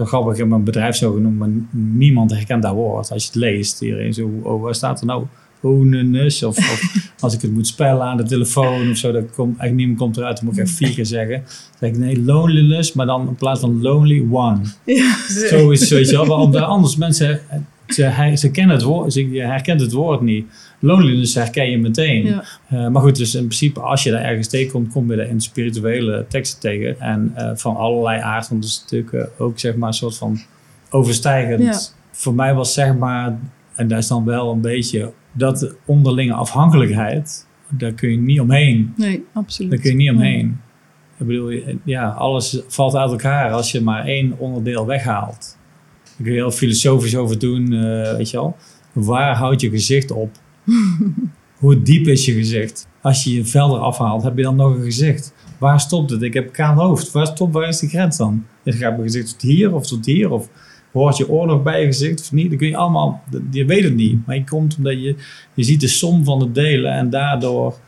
zo grappig in mijn bedrijf zo genoemd, maar niemand herkent dat woord. Als je het leest, iedereen zo, oh, waar staat er nou? Oneness, of, of als ik het moet spellen aan de telefoon of zo, komt eigenlijk niemand komt eruit, dan moet ik echt vier keer zeggen. Dan zeg ik nee, loneliness, maar dan in plaats van lonely, one. Ja. Zo is het, weet je wel. Daar anders mensen, ze, ze kennen het woord, ze je herkent het woord niet. Loneliness herken je meteen. Ja. Eh, maar goed, dus in principe, als je daar ergens tegenkomt, kom je daar in spirituele teksten tegen. En eh, van allerlei aard, want het is natuurlijk eh, ook zeg maar een soort van overstijgend. Ja. Voor mij was zeg maar, en daar is dan wel een beetje, dat onderlinge afhankelijkheid, daar kun je niet omheen. Nee, absoluut. Daar kun je niet Nee. omheen. Ik bedoel, ja, alles valt uit elkaar als je maar één onderdeel weghaalt. Daar kun je heel filosofisch over doen, weet je wel. Waar houdt je gezicht op? Hoe diep is je gezicht? Als je je vel eraf haalt, heb je dan nog een gezicht? Waar stopt het? Ik heb kaal hoofd. Waar stopt, waar is die grens dan? Is gaat mijn gezicht tot hier of tot hier? Of hoort je oor nog bij je gezicht of niet? Dan kun je allemaal, je weet het niet. Maar je komt omdat je, je ziet de som van de delen en daardoor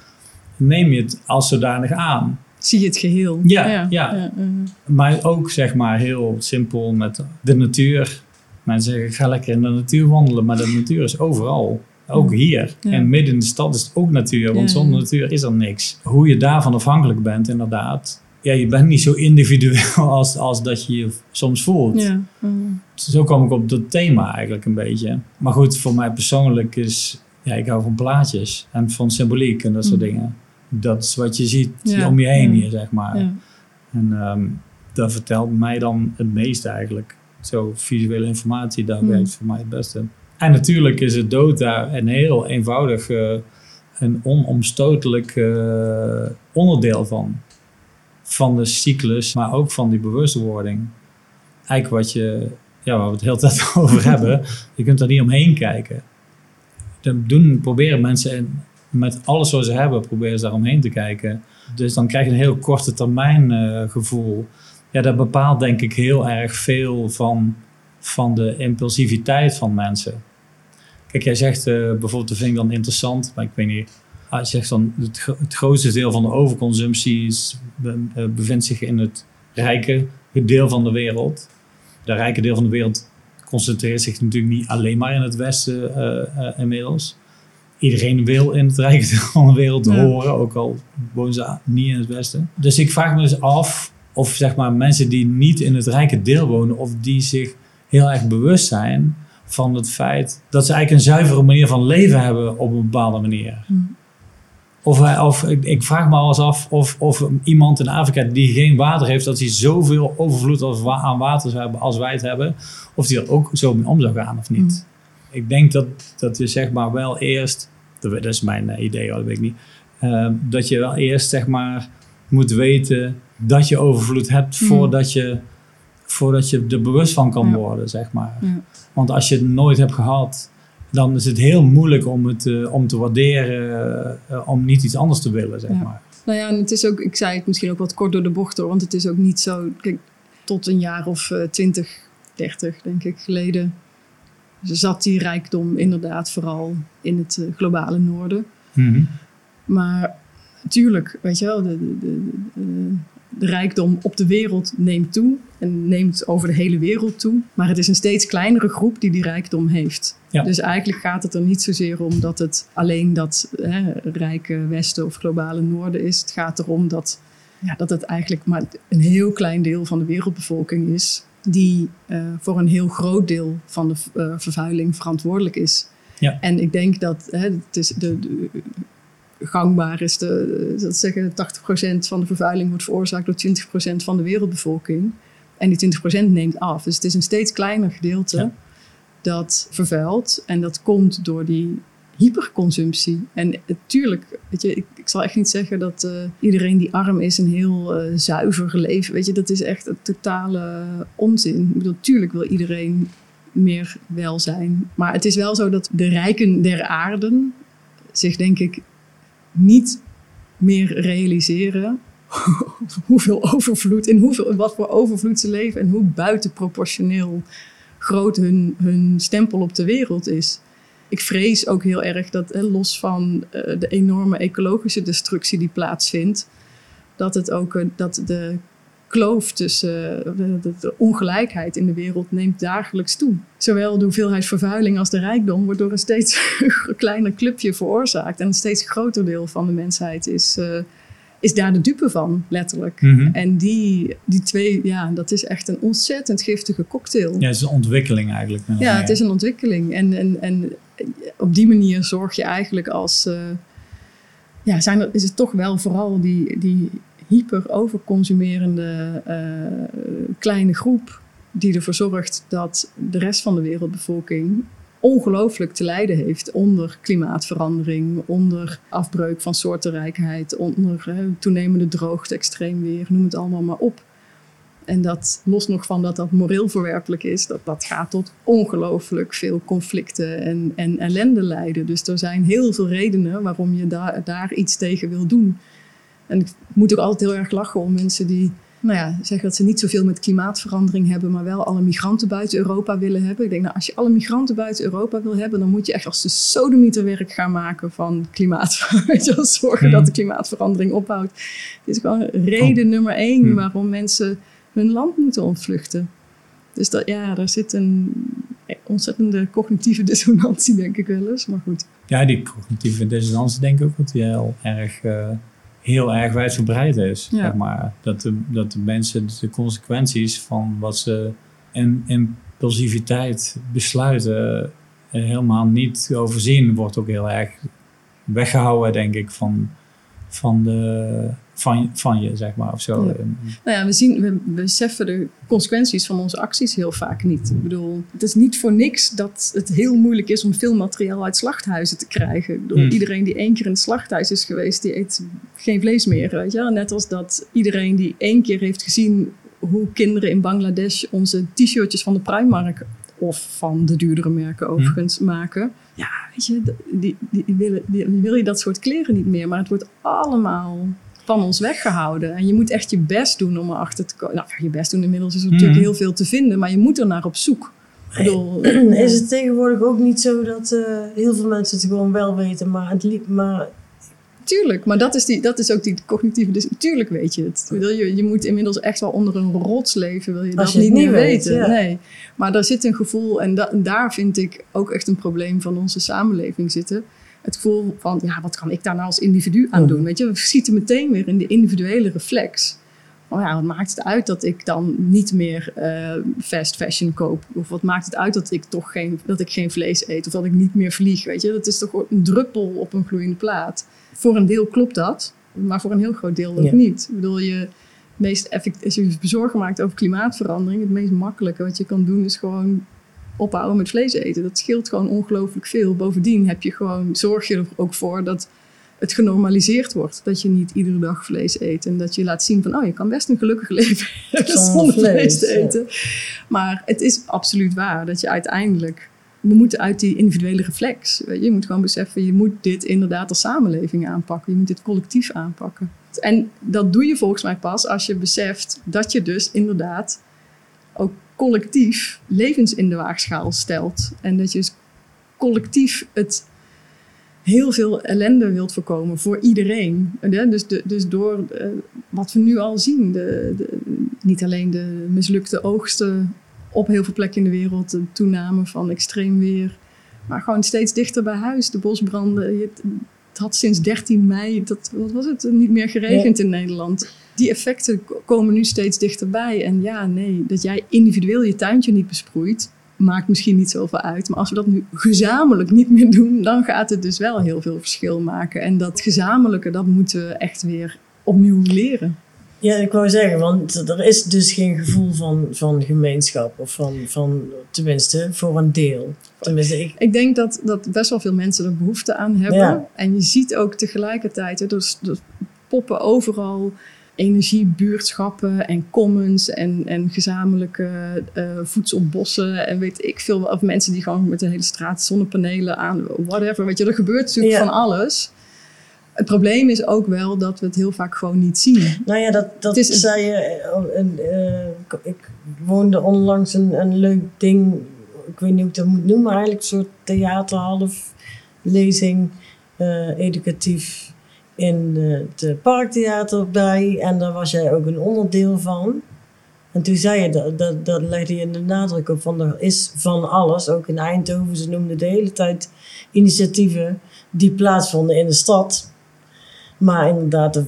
neem je het als zodanig aan. Zie je het geheel. Ja, ja. Maar ook zeg maar heel simpel met de natuur. Mensen zeggen, ik ga lekker in de natuur wandelen, maar de natuur is overal. Ook hier. Ja. En midden in de stad is het ook natuur, want Ja. zonder natuur is er niks. Hoe je daarvan afhankelijk bent, inderdaad. Ja, je bent niet zo individueel als, als dat je je soms voelt. ja. Zo kwam ik op dat thema eigenlijk een beetje. Maar goed, voor mij persoonlijk is... Ja, ik hou van plaatjes en van symboliek en dat soort Mhm. dingen. Dat is wat je ziet Ja, om je heen ja. hier, zeg maar. ja. En ehm, dat vertelt mij dan het meeste eigenlijk. Zo visuele informatie, daar Hmm. werkt voor mij het beste. En natuurlijk is het daar een heel eenvoudig, eh, een onomstotelijk eh, onderdeel van. Van de cyclus, maar ook van die bewustwording. Eigenlijk wat je, ja, waar we het de hele tijd over hebben, je kunt er niet omheen kijken. Dan doen, proberen mensen met alles wat ze hebben, proberen ze daar omheen te kijken. Dus dan krijg je een heel korte termijn eh, gevoel. Ja, dat bepaalt denk ik heel erg veel van, van de impulsiviteit van mensen. Kijk, jij zegt eh, bijvoorbeeld, dat vind ik dan interessant, maar ik weet niet. Ah, je zegt dan, het, het grootste deel van de overconsumptie is, be- eh, bevindt zich in het rijke deel van de wereld. De rijke deel van de wereld concentreert zich natuurlijk niet alleen maar in het Westen eh, inmiddels. Iedereen wil in het rijke deel van de wereld Ja. horen, ook al wonen ze niet in het Westen. Dus ik vraag me dus af of zeg maar mensen die niet in het rijke deel wonen, of die zich heel erg bewust zijn van het feit dat ze eigenlijk een zuivere manier van leven hebben op een bepaalde manier. Hmm. Of, hij- of ik, vraag me al eens af of, of iemand in Afrika die geen water heeft, dat hij zoveel overvloed als aan water zou hebben als wij het hebben, of die er ook zo mee om zou gaan of niet. Ik denk dat, dat je zeg maar wel eerst, dat is mijn eh, idee, hoor, dat weet ik niet, eh, dat je wel eerst zeg maar moet weten dat je overvloed hebt Mm. voordat je, voordat je er bewust van kan worden, zeg maar. Want als je het nooit hebt gehad, dan is het heel moeilijk om het eh, om te waarderen, eh, om niet iets anders te willen, zeg maar. Nou ja, en het is ook, ik zei het misschien ook wat kort door de bocht hoor, want het is ook niet zo, kijk, tot een jaar of eh, 20, 30 denk ik geleden, zat die rijkdom inderdaad vooral in het globale noorden. Mhm. Maar tuurlijk, weet je wel, de, de, de, de, rijkdom op de wereld neemt toe en neemt over de hele wereld toe. Maar het is een steeds kleinere groep die die rijkdom heeft. Ja. Dus eigenlijk gaat het er niet zozeer om dat het alleen dat hè, rijke westen of globale noorden is. Het gaat erom dat, ja, dat het eigenlijk maar een heel klein deel van de wereldbevolking is. Die eh, voor een heel groot deel van de eh, vervuiling verantwoordelijk is. Ja. En ik denk dat hè, het is de, de, gangbaar is de, dat zeggen 80% van de vervuiling wordt veroorzaakt door 20% van de wereldbevolking. En die 20% neemt af. Dus het is een steeds kleiner gedeelte Ja. dat vervuilt. En dat komt door die hyperconsumptie. En natuurlijk, weet je, ik, ik zal echt niet zeggen dat eh, iedereen die arm is een heel eh, zuiver leven. Weet je, dat is echt een totale onzin. Ik bedoel, natuurlijk wil iedereen meer welzijn. Maar het is wel zo dat de rijken der aarden zich denk ik niet meer realiseren hoeveel overvloed, in hoeveel, wat voor overvloed ze leven en hoe buitenproportioneel groot hun, hun stempel op de wereld is. Ik vrees ook heel erg dat, hè, los van eh, de enorme ecologische destructie die plaatsvindt, dat het ook eh, dat de kloof tussen eh, de, ongelijkheid in de wereld neemt dagelijks toe. Zowel de hoeveelheid vervuiling als de rijkdom wordt door een steeds kleiner clubje veroorzaakt. En een steeds groter deel van de mensheid is, eh, is daar de dupe van, letterlijk. Mhm. En die, die twee, ja, dat is echt een ontzettend giftige cocktail. Ja, het is een ontwikkeling eigenlijk. Ja, het is een ontwikkeling. En, en, en op die manier zorg je eigenlijk als. eh, ja, zijn er, is het toch wel vooral die, die hyper overconsumerende eh, kleine groep. die ervoor zorgt dat de rest van de wereldbevolking ongelooflijk te lijden heeft onder klimaatverandering, onder afbreuk van soortenrijkheid, onder eh, toenemende droogte, extreem weer, noem het allemaal maar op. En dat, los nog van dat dat moreel verwerpelijk is, dat, dat gaat tot ongelooflijk veel conflicten en, en ellende leiden. Dus er zijn heel veel redenen waarom je daar daar iets tegen wil doen. En ik moet ook altijd heel erg lachen om mensen die nou ja, zeggen dat ze niet zoveel met klimaatverandering hebben, maar wel alle migranten buiten Europa willen hebben. Ik denk, nou, als je alle migranten buiten Europa wil hebben, dan moet je echt als de sodemieter werk gaan maken van klimaat. Weet je wel, zorgen Hmm. dat de klimaatverandering ophoudt. Dit is gewoon reden nummer één Hmm. waarom mensen hun land moeten ontvluchten. Dus dat, ja, daar zit een ontzettende cognitieve dissonantie, denk ik wel eens. Maar goed. Ja, die cognitieve dissonantie denk ik ook dat die heel erg, eh, heel erg wijdverbreid is. Ja. Zeg maar. dat, de, dat de mensen de consequenties van wat ze in impulsiviteit besluiten eh, helemaal niet overzien, wordt ook heel erg weggehouden, denk ik, van, van, de, van, van je, zeg maar, of zo. Ja. Nou ja, we, zien, we beseffen de consequenties van onze acties heel vaak niet. Ik bedoel, het is niet voor niks dat het heel moeilijk is om veel materiaal uit slachthuizen te krijgen. Ik bedoel, Hmm. Iedereen die één keer in het slachthuis is geweest, die eet geen vlees meer. Weet je? Net als dat iedereen die één keer heeft gezien hoe kinderen in Bangladesh onze t-shirtjes van de Primark of van de duurdere merken overigens maken. Ja, weet je, die, die, die willen, die, wil je dat soort kleren niet meer. Maar het wordt allemaal van ons weggehouden. En je moet echt je best doen om erachter te komen. Nou, je best doen inmiddels is er natuurlijk Mhm. heel veel te vinden, maar je moet er naar op zoek. Bedoel, Is het tegenwoordig ook niet zo dat eh, heel veel mensen het gewoon wel weten, maar het liep maar Tuurlijk, maar dat is, die, dat is ook die cognitieve... Dus tuurlijk weet je het. Je, je moet inmiddels echt wel onder een rots leven, wil je Als dat je niet meer niet weet, weten. ja. Nee, maar daar zit een gevoel, en da- daar vind ik ook echt een probleem van onze samenleving zitten. Het gevoel van, ja, wat kan ik daar nou als individu aan doen? Mhm. Weet je, we schieten meteen weer in de individuele reflex. Oh ja, wat maakt het uit dat ik dan niet meer eh, fast fashion koop? Of wat maakt het uit dat ik toch geen, dat ik geen vlees eet? Of dat ik niet meer vlieg? Weet je, dat is toch een druppel op een gloeiende plaat. Voor een deel klopt dat, maar voor een heel groot deel ook Ja. niet. Ik bedoel, je meest effect, als je bezorgen maakt over klimaatverandering, het meest makkelijke wat je kan doen is gewoon ophouden met vlees eten. Dat scheelt gewoon ongelooflijk veel. Bovendien heb je gewoon, zorg je er ook voor dat het genormaliseerd wordt. Dat je niet iedere dag vlees eet. En dat je laat zien van, oh, je kan best een gelukkig leven hebben zonder vlees te eten. Maar het is absoluut waar dat je uiteindelijk... We moeten uit die individuele reflex. Je moet gewoon beseffen, je moet dit inderdaad als samenleving aanpakken. Je moet dit collectief aanpakken. En dat doe je volgens mij pas als je beseft dat je dus inderdaad ook collectief levens in de waagschaal stelt. En dat je dus collectief het heel veel ellende wilt voorkomen voor iedereen. Dus, dus door uh, wat we nu al zien, de, niet alleen de mislukte oogsten op heel veel plekken in de wereld, de toename van extreem weer, maar gewoon steeds dichter bij huis, de bosbranden. Het, het had sinds 13 mei, dat, wat was het, niet meer geregend in Nederland. Die effecten komen nu steeds dichterbij. En ja, nee, dat jij individueel je tuintje niet besproeit, maakt misschien niet zoveel uit. Maar als we dat nu gezamenlijk niet meer doen, dan gaat het dus wel heel veel verschil maken. En dat gezamenlijke, dat moeten we echt weer opnieuw leren. Ja, ik wou zeggen, want er is dus geen gevoel van, van gemeenschap. Of van, van, tenminste, voor een deel. Tenminste, ik... ik denk dat, dat best wel veel mensen er behoefte aan hebben. En je ziet ook tegelijkertijd, er, dus, poppen overal energiebuurtschappen en commons en, en gezamenlijke uh, voedselbossen en weet ik veel. Of mensen die gewoon met de hele straat zonnepanelen aan, whatever. Weet je, er gebeurt natuurlijk van alles. Het probleem is ook wel dat we het heel vaak gewoon niet zien. Nou ja, dat, dat is zei je. Uh, ik woonde onlangs een, een leuk ding. Ik weet niet hoe ik dat moet noemen, maar eigenlijk een soort theater, half lezing, uh, educatief in het parktheater bij. En daar was jij ook een onderdeel van. En toen zei je, dat, dat, dat legde je de nadruk op van er is van alles. Ook in Eindhoven, ze noemden de hele tijd initiatieven die plaatsvonden in de stad. Maar inderdaad, er,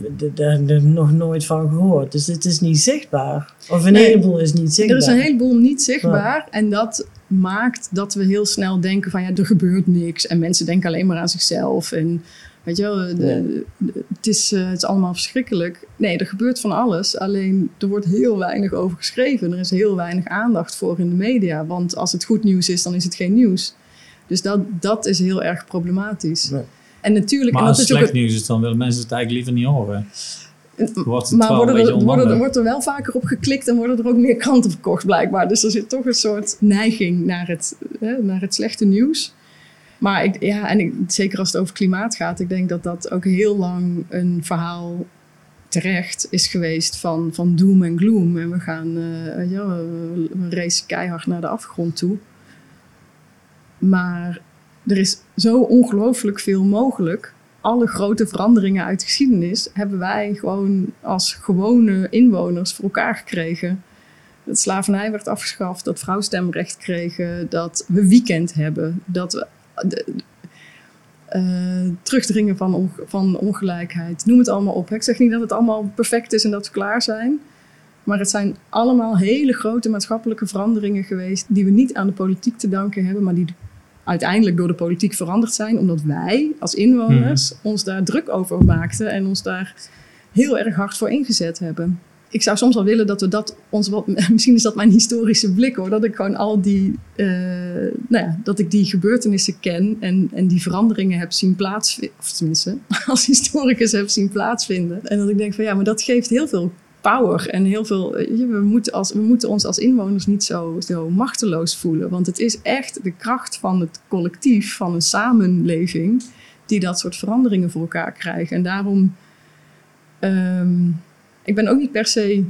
er nog nooit van gehoord. Dus het is niet zichtbaar. Of een heleboel is niet zichtbaar. Er is een heleboel niet zichtbaar. En dat maakt dat we heel snel denken van ja, er gebeurt niks. En mensen denken alleen maar aan zichzelf. En Weet je wel, het, is, uh, het is allemaal verschrikkelijk. Nee, er gebeurt van alles. Alleen er wordt heel weinig over geschreven. Er is heel weinig aandacht voor in de media. Want als het goed nieuws is, dan is het geen nieuws. Dus dat, dat is heel erg problematisch. En natuurlijk, maar en als het slecht nieuws is, dan willen mensen het eigenlijk liever niet horen. Wordt het maar worden er, worden, wordt er wel vaker op geklikt en worden er ook meer kranten verkocht blijkbaar. Dus er zit toch een soort neiging naar het, hè, naar het slechte nieuws. Maar ik, ja, en ik, zeker als het over klimaat gaat, ik denk dat dat ook heel lang een verhaal terecht is geweest van, van doom en gloom. En we gaan, uh, ja, we, we racen keihard naar de afgrond toe. Maar er is zo ongelooflijk veel mogelijk. Alle grote veranderingen uit de geschiedenis hebben wij gewoon als gewone inwoners voor elkaar gekregen. Dat slavernij werd afgeschaft, dat vrouwstemrecht kregen, dat we weekend hebben, dat we de, uh, terugdringen van, van ongelijkheid. Noem het allemaal op. Ik zeg niet dat het allemaal perfect is en dat we klaar zijn. Maar het zijn allemaal hele grote maatschappelijke veranderingen geweest. die we niet aan de politiek te danken hebben, maar die uiteindelijk door de politiek veranderd zijn. omdat wij als inwoners mhm. ons daar druk over maakten en ons daar heel erg hard voor ingezet hebben ik zou soms wel willen dat we dat ons wat. Misschien is dat mijn historische blik hoor. Dat ik gewoon al die. Uh, nou ja, dat ik die gebeurtenissen ken en, en die veranderingen heb zien plaatsvinden. Of tenminste, als historicus heb zien plaatsvinden. En dat ik denk van ja, maar dat geeft heel veel power en heel veel. We moeten, als, we moeten ons als inwoners niet zo, zo machteloos voelen. Want het is echt de kracht van het collectief, van een samenleving, die dat soort veranderingen voor elkaar krijgen. En daarom. Um, ik ben ook niet per se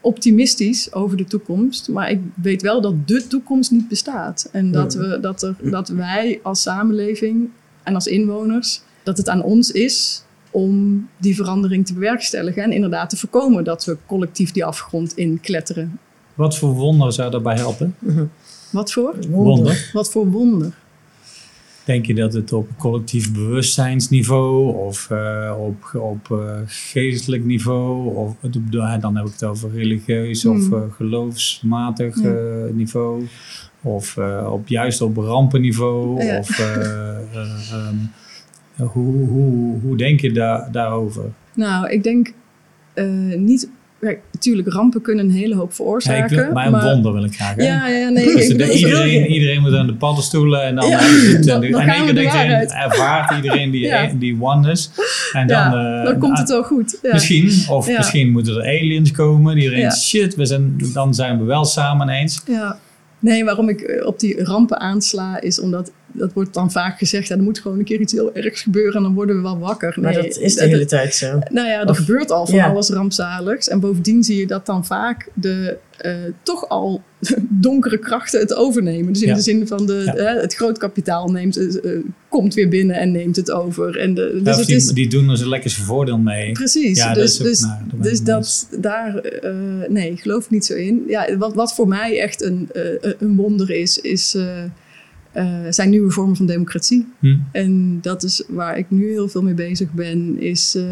optimistisch over de toekomst. Maar ik weet wel dat de toekomst niet bestaat. En dat, we, dat, er, dat wij als samenleving en als inwoners, dat het aan ons is om die verandering te bewerkstelligen. En inderdaad te voorkomen dat we collectief die afgrond in kletteren. Wat voor wonder zou daarbij helpen? Wat voor? Wonder. Wat voor wonder? Denk je dat het op collectief bewustzijnsniveau of uh, op, op uh, geestelijk niveau, of dan heb ik het over religieus of uh, geloofsmatig niveau, of op, juist op rampenniveau? Ja. Of, um, hoe, hoe, hoe denk je daar, daarover? Nou, ik denk niet kijk, natuurlijk, rampen kunnen een hele hoop Ja, veroorzaken. maar een wonder wil ik graag. Hè? Ja, ja, nee. Dus ik iedereen, iedereen moet aan de paddenstoelen en dan Ja, het. dan- en dan gaan we denkt iedereen, ervaart iedereen die, Ja. die oneness. En dan, eh, dan komt het wel goed. Ja. Misschien, of misschien moeten er aliens komen die iedereen, shit, we zijn, dan zijn we wel samen eens. Ja. Nee, waarom ik eh, op die rampen aansla is omdat dat wordt dan vaak gezegd, ja, er moet gewoon een keer iets heel ergs gebeuren en dan worden we wel wakker. Maar Nee, dat is de hele tijd zo. Nou ja, er Of- gebeurt al van ja. alles rampzaligs. En bovendien zie je dat dan vaak de eh, toch al donkere krachten het overnemen. Dus in Ja. de zin van de, Ja. eh, het grootkapitaal neemt, eh, eh, komt weer binnen en neemt het over. En de, dus Of het die, is, die doen er zijn lekker zijn voordeel mee. Precies, dus, dus, dus mee dat daar, eh, nee, geloof ik niet zo in. Ja, wat, wat voor mij echt een, eh, een wonder is, is eh, zijn nieuwe vormen van democratie. Hm. En dat is waar ik nu heel veel mee bezig ben, is eh,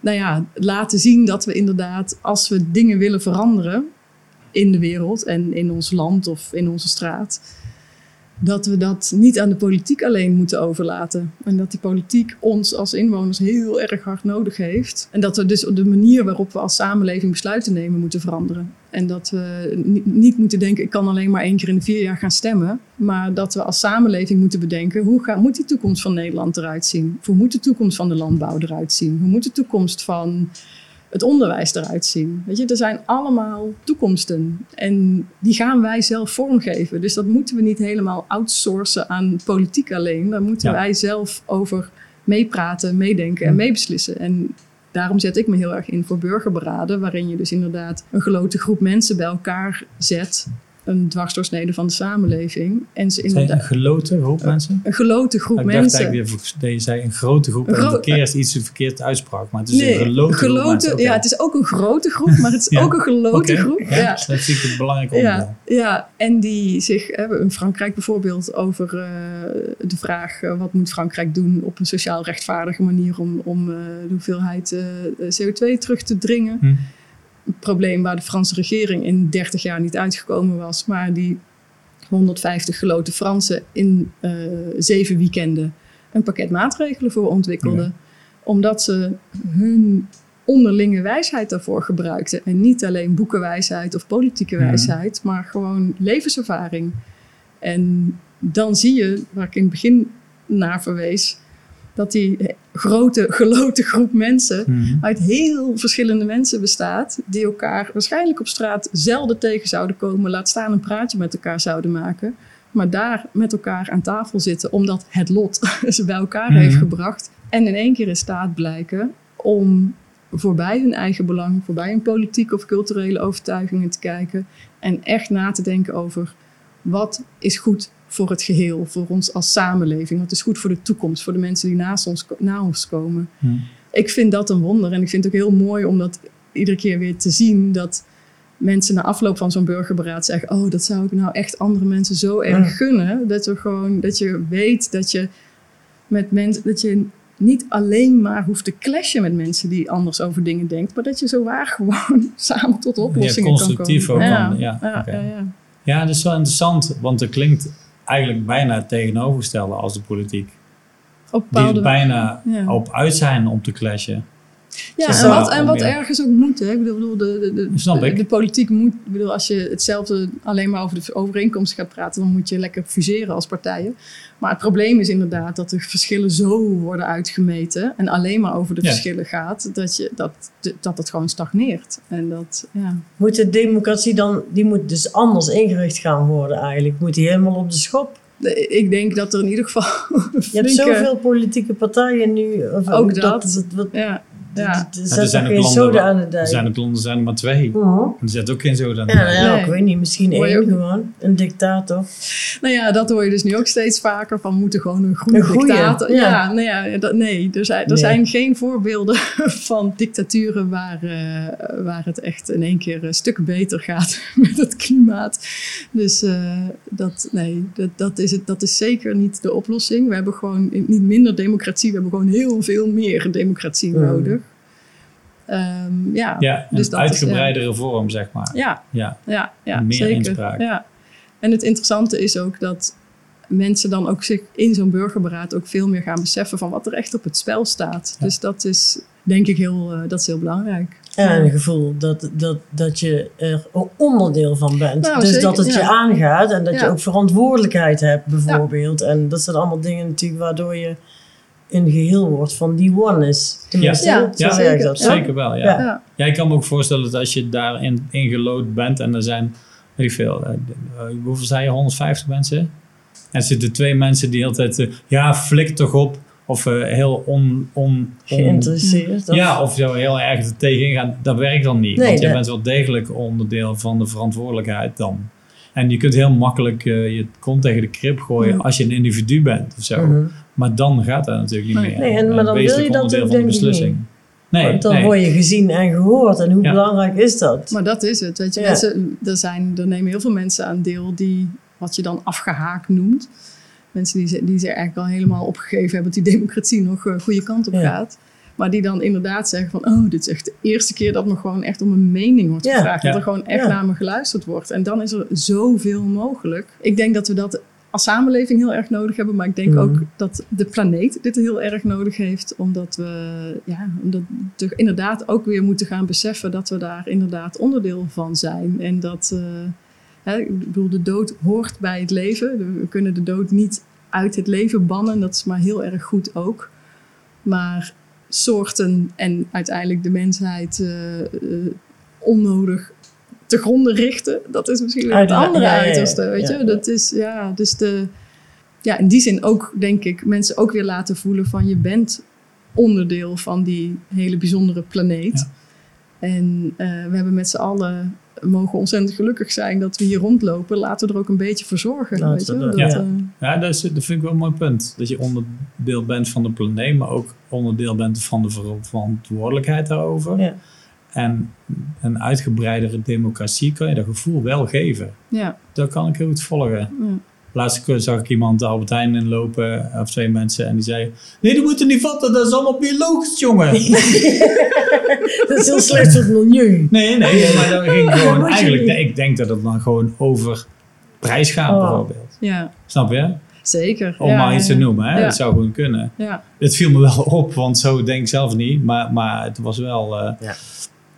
nou ja, laten zien dat we inderdaad, als we dingen willen veranderen in de wereld en in ons land of in onze straat, dat we dat niet aan de politiek alleen moeten overlaten. En dat die politiek ons als inwoners heel erg hard nodig heeft. En dat we dus de manier waarop we als samenleving besluiten nemen moeten veranderen. En dat we niet, niet moeten denken, ik kan alleen maar één keer in de vier jaar gaan stemmen. Maar dat we als samenleving moeten bedenken, hoe gaat, moet die toekomst van Nederland eruit zien? Hoe moet de toekomst van de landbouw eruit zien? Hoe moet de toekomst van het onderwijs eruit zien. Weet je, er zijn allemaal toekomsten en die gaan wij zelf vormgeven. Dus dat moeten we niet helemaal outsourcen aan politiek alleen. Daar moeten Ja. wij zelf over meepraten, meedenken en meebeslissen. En daarom zet ik me heel erg in voor burgerberaden, waarin je dus inderdaad een grote groep mensen bij elkaar zet. Een dwarsdoorsnede van de samenleving. En ze Zijn een geloten groep mensen? een grote groep ik dacht mensen. eigenlijk dat je zei een grote groep Een en verkeerd iets verkeerd uitsprak. Maar het is een gelote, groep geloten- ja, het is ook een grote groep, maar het is Ja. ook een gelote Oké, groep. Ja, Ja. Dat zie ik het belangrijke onderdeel. Ja, ja, en die zich, hè, in Frankrijk bijvoorbeeld, over eh, de vraag eh, wat moet Frankrijk doen op een sociaal rechtvaardige manier om, om eh, de hoeveelheid eh, CO2 terug te dringen. Hm. Een probleem waar de Franse regering in 30 jaar niet uitgekomen was, maar die 150 geloten Fransen in eh, zeven weekenden een pakket maatregelen voor ontwikkelden. Ja. Omdat ze hun onderlinge wijsheid daarvoor gebruikten. En niet alleen boekenwijsheid of politieke wijsheid, maar gewoon levenservaring. En dan zie je, waar ik in het begin naar verwees, dat die grote geloten groep mensen Hm. uit heel verschillende mensen bestaat, die elkaar waarschijnlijk op straat zelden tegen zouden komen, laat staan een praatje met elkaar zouden maken, maar daar met elkaar aan tafel zitten, omdat het lot ze bij elkaar Mhm. heeft gebracht en in één keer in staat blijken om voorbij hun eigen belang, voorbij hun politieke of culturele overtuigingen te kijken en echt na te denken over wat is goed voor het geheel, voor ons als samenleving, wat is goed voor de toekomst, voor de mensen die naast ons, na ons komen Hm. ik vind dat een wonder. En ik vind het ook heel mooi om dat iedere keer weer te zien. Dat mensen na afloop van zo'n burgerberaad zeggen... oh, dat zou ik nou echt andere mensen zo erg Ja. gunnen. Dat, we gewoon, dat je weet dat je met mensen... dat je niet alleen maar hoeft te clashen met mensen die anders over dingen denken... maar dat je zo waar gewoon samen tot oplossingen kan komen. constructief ook kan, ja, ja, ja, ja. Ja, dat is wel interessant, want het klinkt eigenlijk bijna het tegenovergestelde als de politiek. Op Die er bijna Ja. op uit zijn om te clashen. Ja, en wat, en wat ergens ook moet. Hè. Ik bedoel, de, de, de, Snap de, ik. de politiek moet. Ik bedoel, als je hetzelfde alleen maar over de overeenkomsten gaat praten, dan moet je lekker fuseren als partijen. Maar het probleem is inderdaad dat de verschillen zo worden uitgemeten en alleen maar over de Ja. verschillen gaat, dat, je, dat, dat het gewoon stagneert. En dat, ja. Moet de democratie dan, die moet dus anders ingericht gaan worden eigenlijk. Moet die helemaal op de schop. Ik denk dat er in ieder geval. Je hebt zoveel politieke partijen nu. Of, Ook dat. wat, Ja, ja. Er er zijn ook landen waar- aan de Er dijk. zijn ook landen zijn er maar twee. Er zit ook geen zoden aan de Ja, dijk. nou ja, ik weet niet. Misschien één ook- gewoon. Een dictator. Nou ja, dat hoor je dus nu ook steeds vaker van moeten gewoon een groene Een goeie, dictator. Ja, ja. nee, ja, dat, nee, er zijn, er Nee. zijn geen voorbeelden van dictaturen waar, eh, waar het echt in één keer een stuk beter gaat met het klimaat. Dus eh, dat, nee, dat, dat, is het, dat is zeker niet de oplossing. We hebben gewoon niet minder democratie, we hebben gewoon heel veel meer democratie Mm. nodig. Ehm, ja, Ja, een Dus dat is, uitgebreidere vorm, zeg maar. ja, Ja. ja, ja Meer zeker. inspraak. Ja. En het interessante is ook dat mensen dan ook zich in zo'n burgerberaad ook veel meer gaan beseffen van wat er echt op het spel staat. Ja. Dus dat is denk ik heel, eh, dat is heel belangrijk. En een gevoel dat, dat, dat je er een onderdeel van bent. Nou, dus zeker, dat het je ja. aangaat en dat je Ja. ook verantwoordelijkheid hebt, bijvoorbeeld. En dat zijn allemaal dingen natuurlijk waardoor je een geheel wordt van die oneness. Tenminste, Ja. zo Ja, dat. zeker. wel, ja. Ja. Ja. Ja, ik kan me ook voorstellen dat als je daarin ingelood bent en er zijn, weet ik veel, eh, eh, hoeveel zei je, 150 mensen? En er zitten twee mensen die altijd, eh, ja, flik toch op. Of eh, heel on, on, on- Geïnteresseerd. of- Ja, of zo heel erg er tegenin gaan. Dat werkt dan niet. Nee, want je dat- bent wel degelijk onderdeel van de verantwoordelijkheid dan. En je kunt heel makkelijk eh, je kont tegen de krip gooien Ja. als je een individu bent of zo. Mhm. Maar dan gaat dat natuurlijk niet Nee. meer. Nee, en- maar dan wil je dat van de beslissing. Nee, Want dan nee. word je gezien en gehoord. En hoe Ja. belangrijk is dat? Maar dat is het. Weet je, Ja. mensen, er, zijn, er nemen heel veel mensen aan deel die wat je dan afgehaakt noemt. Mensen die, ze- die zich eigenlijk al helemaal opgegeven hebben dat die democratie nog een goede kant op Ja. gaat. Maar die dan inderdaad zeggen van, oh, dit is echt de eerste keer dat me gewoon echt om een mening wordt Ja. gevraagd. Ja. Dat er gewoon echt Ja. naar me geluisterd wordt. En dan is er zoveel mogelijk. Ik denk dat we dat als samenleving heel erg nodig hebben. Maar ik denk Mhm. ook dat de planeet dit heel erg nodig heeft. Omdat we ja, omdat we inderdaad ook weer moeten gaan beseffen dat we daar inderdaad onderdeel van zijn. En dat, eh, hè, ik bedoel, de dood hoort bij het leven. We kunnen de dood niet uit het leven bannen. Dat is maar heel erg goed ook. Maar soorten en uiteindelijk de mensheid eh, eh, onnodig te gronden richten, dat is misschien weer het andere ja, uiterste. Weet Ja. je? Dat is, ja, dus de, ja, in die zin ook, denk ik, mensen ook weer laten voelen van je bent onderdeel van die hele bijzondere planeet. En eh, we hebben met z'n allen mogen ontzettend gelukkig zijn dat we hier rondlopen. Laten we er ook een beetje voor zorgen. Laten weet je? dat- ja. eh, Ja, dat, is, dat vind ik wel een mooi punt. Dat je onderdeel bent van de planeet, maar ook onderdeel bent van de ver- verantwoordelijkheid daarover. Ja. En een uitgebreidere democratie kan je dat gevoel wel geven. ja, Dat kan ik heel goed volgen. ja. Laatst zag ik iemand de Albert Heijn inlopen, of twee mensen, en die zei: Nee, die moeten niet vatten, dat is allemaal biologisch, jongen. Dat is heel slecht voor het milieu. Nee, nee, maar dat ging gewoon eigenlijk. niet. Ik denk dat het dan gewoon over prijs gaat, Oh. bijvoorbeeld. ja Snap je? zeker. Om ja, maar iets te noemen, hè? Ja. Dat zou gewoon kunnen. Ja, Het viel me wel op, want zo denk ik zelf niet. Maar, maar het was wel. eh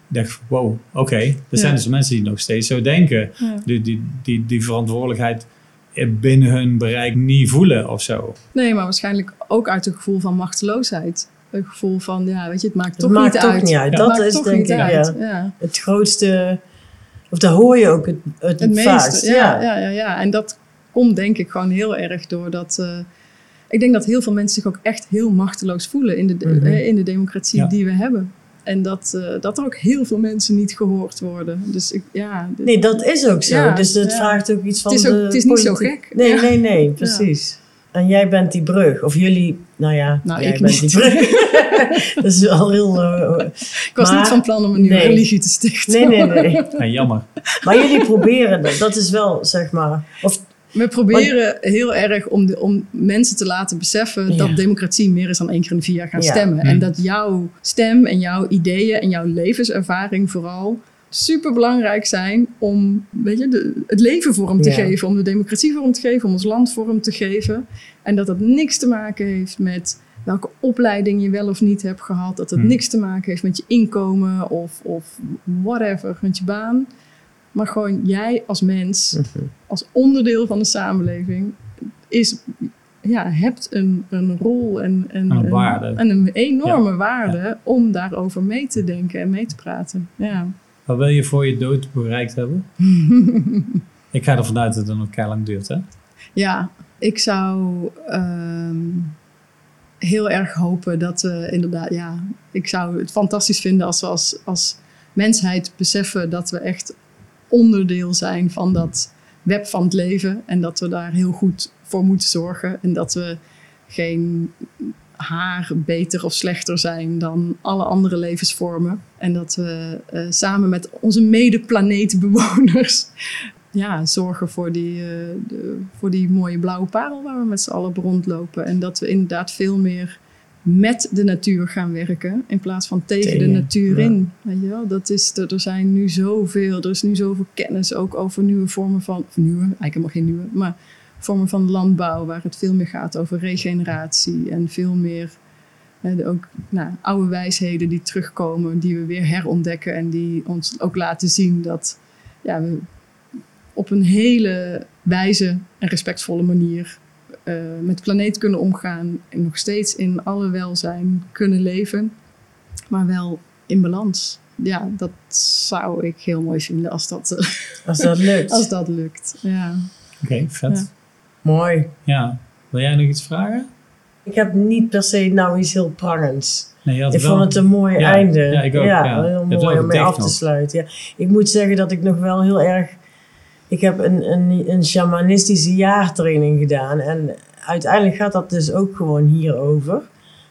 Ik dacht, wow, oké. Er Ja. zijn dus mensen die nog steeds zo denken. ja. Die, die, die, die verantwoordelijkheid binnen hun bereik niet voelen of zo. Nee, maar waarschijnlijk ook uit een gevoel van machteloosheid. Een gevoel van, ja, weet je, het maakt toch maakt niet toch uit. niet uit. Het Dat maakt is denk ik, ja. Het grootste, of daar hoor je ook het, het, Het vaakst. ja, ja. Ja, ja, En dat komt denk ik gewoon heel erg doordat... eh ik denk dat heel veel mensen zich ook echt heel machteloos voelen in de, de- Mhm. eh, in de democratie Ja. die we hebben. En dat, eh, dat er ook heel veel mensen niet gehoord worden. Dus ik, ja, dit- Nee, dat is ook zo. Ja, dus het ja. vraagt ook iets van Het is ook- de het is niet zo gek. Nee, Ja. nee, nee, precies. En jij bent die brug. Of jullie, nou ja, Nou, jij ik bent niet. die brug. dat is wel heel... eh, ik was maar- niet van plan om een nieuwe nee. religie te stichten. nee, nee, nee. En jammer. Maar jullie proberen dat. Dat is wel, zeg maar... Of, We proberen heel erg om, de, om mensen te laten beseffen Ja. dat democratie meer is dan één keer in de vier jaar gaan Ja. stemmen. Hm. En dat jouw stem en jouw ideeën en jouw levenservaring vooral super belangrijk zijn om weet je, de, het leven vorm te Ja. geven, om de democratie vorm te geven, om ons land vorm te geven. En dat dat niks te maken heeft met welke opleiding je wel of niet hebt gehad. Dat het Hm. niks te maken heeft met je inkomen of, of whatever, met je baan. Maar gewoon jij als mens als onderdeel van de samenleving is, ja, hebt een, een rol en, en, En een waarde. en een enorme waarde om daarover mee te denken en mee te praten. Ja. Wat wil je voor je dood bereikt hebben? ik ga ervan uit dat het nog keihard lang duurt, hè? Ja, ik zou ehm, heel erg hopen dat we inderdaad, ja, ik zou het fantastisch vinden als we als, als mensheid beseffen dat we echt onderdeel zijn van dat web van het leven en dat we daar heel goed voor moeten zorgen en dat we geen haar beter of slechter zijn dan alle andere levensvormen en dat we eh, samen met onze medeplaneetbewoners ja, zorgen voor die, eh, de, voor die mooie blauwe parel waar we met z'n allen op rondlopen. En dat we inderdaad veel meer met de natuur gaan werken in plaats van tegen, de natuur ja. in. Weet je wel? Dat is, er zijn nu zoveel, er is nu zoveel kennis ook over nieuwe vormen van, nieuwe, eigenlijk helemaal geen nieuwe, maar vormen van landbouw waar het veel meer gaat over regeneratie en veel meer Hè, ook nou, oude wijsheden die terugkomen, die we weer herontdekken en die ons ook laten zien dat ja, we op een hele wijze en respectvolle manier eh, met de planeet kunnen omgaan en nog steeds in alle welzijn kunnen leven, maar wel in balans. Ja, dat zou ik heel mooi vinden als dat, eh, Als dat lukt. als dat lukt. Ja. Oké, vet. Ja. Mooi. Ja. Wil jij nog iets vragen? Ik heb niet per se nou iets heel prangends. Nee, je had Ik wel- vond het een mooi Ja, einde. ja, ik ook, ja. heel mooi wel om mee af te nog. sluiten. Ja. Ik moet zeggen dat ik nog wel heel erg... Ik heb een, een, een shamanistische jaartraining gedaan. En uiteindelijk gaat dat dus ook gewoon hierover.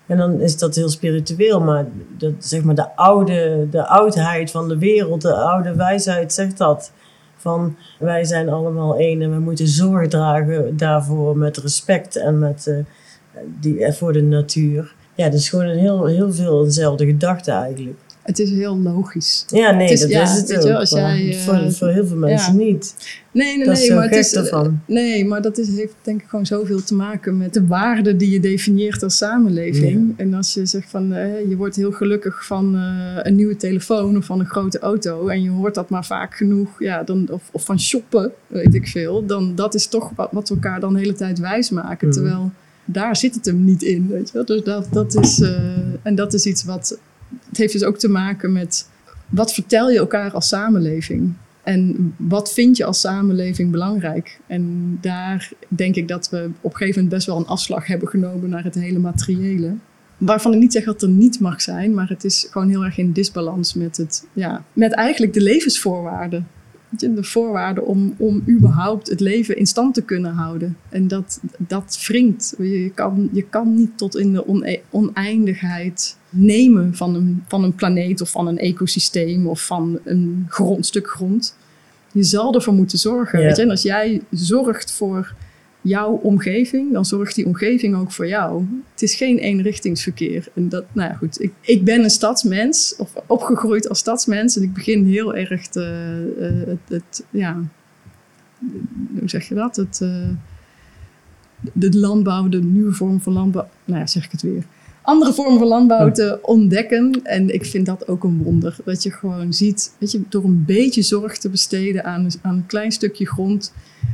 En dan is dat heel spiritueel. Maar, dat, zeg maar de, oude, de oudheid van de wereld, de oude wijsheid zegt dat. Van wij zijn allemaal één en we moeten zorg dragen daarvoor met respect en met, eh, die, voor de natuur. Ja, is gewoon heel, heel veel dezelfde gedachte eigenlijk. Het is heel logisch. Ja, nee, is- dat ja, is het ook. je, als jij, eh, voor, voor heel veel mensen niet. Nee, nee, Dat nee. maar het is, ervan. Nee, maar dat is, heeft denk ik gewoon zoveel te maken met de waarden die je definieert als samenleving. En als je zegt van eh, je wordt heel gelukkig van eh, een nieuwe telefoon of van een grote auto. En je hoort dat maar vaak genoeg, ja, dan, of, of van shoppen, weet ik veel. Dan dat is toch wat, wat we elkaar dan de hele tijd wijs maken. Mhm. Terwijl daar zit het hem niet in. Weet je? wel. Dus dat, dat is, eh, en dat is iets wat. Het heeft dus ook te maken met wat vertel je elkaar als samenleving? En wat vind je als samenleving belangrijk? En daar denk ik dat we op een gegeven moment best wel een afslag hebben genomen naar het hele materiële. Waarvan ik niet zeg dat er niet mag zijn, maar het is gewoon heel erg in disbalans met, het, ja, met eigenlijk de levensvoorwaarden. De voorwaarden om, om überhaupt het leven in stand te kunnen houden. En dat, dat wringt. Je kan, je kan niet tot in de one- oneindigheid nemen van een, van een planeet of van een ecosysteem of van een grond, stuk grond. Je zal ervoor moeten zorgen. Ja. Weet je? En als jij zorgt voor jouw omgeving, dan zorgt die omgeving ook voor jou. Het is geen eenrichtingsverkeer. En dat, nou ja, goed. Ik, ik ben een stadsmens, of opgegroeid als stadsmens. En ik begin heel erg te, eh, het, het, ja, hoe zeg je dat? Het, eh, de landbouw, de nieuwe vorm van landbouw, nou ja, zeg ik het weer. Andere vormen van landbouw te ontdekken. En ik vind dat ook een wonder. Dat je gewoon ziet, weet je, door een beetje zorg te besteden aan, aan een klein stukje grond.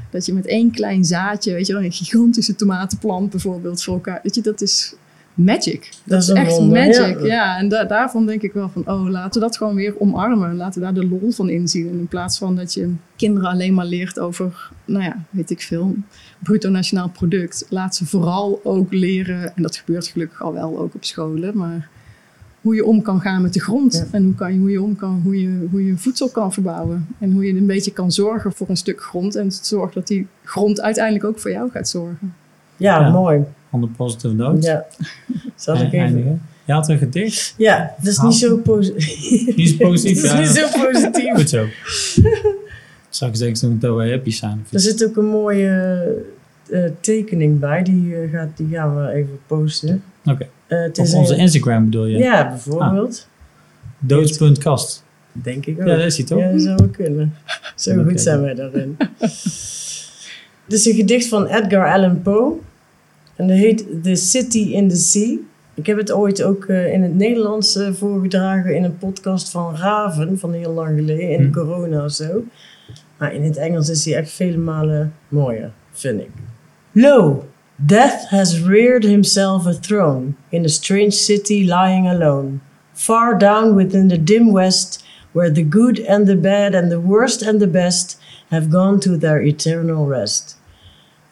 Dat je met één klein zaadje, weet je wel, een gigantische tomatenplant bijvoorbeeld voor elkaar. Weet je, dat is magic. Dat, is, echt wonder, magic. ja. Ja, en da- daarvan denk ik wel van, oh, laten we dat gewoon weer omarmen. Laten we daar de lol van inzien. En in plaats van dat je kinderen alleen maar leert over, nou ja, weet ik veel, bruto nationaal product. Laat ze vooral ook leren, en dat gebeurt gelukkig al wel ook op scholen, maar hoe je om kan gaan met de grond. Ja. En hoe, kan je, hoe, je om kan, hoe, je, hoe je voedsel kan verbouwen. En hoe je een beetje kan zorgen voor een stuk grond. En zorg dat die grond uiteindelijk ook voor jou gaat zorgen. Ja, Ja. mooi. On the positive note. Ja. Zal ik even... Eindigen. Je had een gedicht. Ja, dat is niet zo positief. Niet zo positief, Dat is niet zo positief. Goed zo. Straks denk ik dat happy zijn. Er zit ook een mooie eh, tekening bij. Die, eh, gaat, die gaan we even posten. Oké. Eh, het Op onze een- Instagram bedoel je? Ja, bijvoorbeeld. Doods.kast. Denk ik ook. Ja, dat is hij toch? Ja, dat zou wel kunnen. Zo goed zijn wij daarin. Het is een gedicht van Edgar Allan Poe. En dat heet The City in the Sea. Ik heb het ooit ook eh, in het Nederlands eh, voorgedragen in een podcast van Raven van heel lang geleden, in Hm. corona of zo. Maar in het Engels is hij echt vele malen mooier, vind ik. Lo, death has reared himself a throne in a strange city lying alone, far down within the dim west, where the good and the bad and the worst and the best have gone to their eternal rest.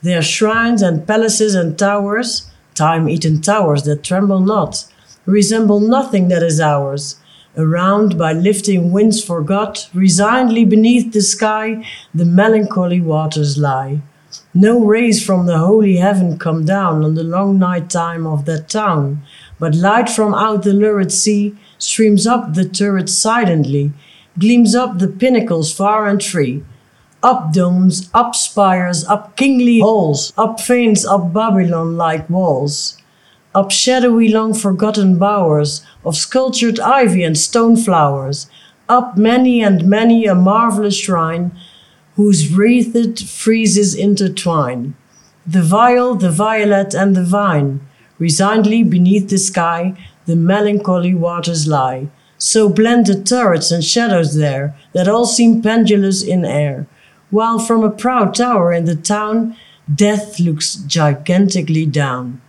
Their shrines and palaces and towers, time eaten towers that tremble not, resemble nothing that is ours. Around by lifting winds forgot, resignedly beneath the sky, the melancholy waters lie. No rays from the holy heaven come down on the long night time of that town, but light from out the lurid sea streams up the turrets silently, gleams up the pinnacles far and free. Up domes, up spires, up kingly halls, up fanes, up Babylon like walls. Up shadowy long forgotten bowers of sculptured ivy and stone flowers. Up many and many a marvelous shrine whose wreathed friezes intertwine. The viol, the violet, and the vine Resignedly beneath the sky, the melancholy waters lie. So blend the turrets and shadows there, that all seem pendulous in air. While from a proud tower in the town, death looks gigantically down.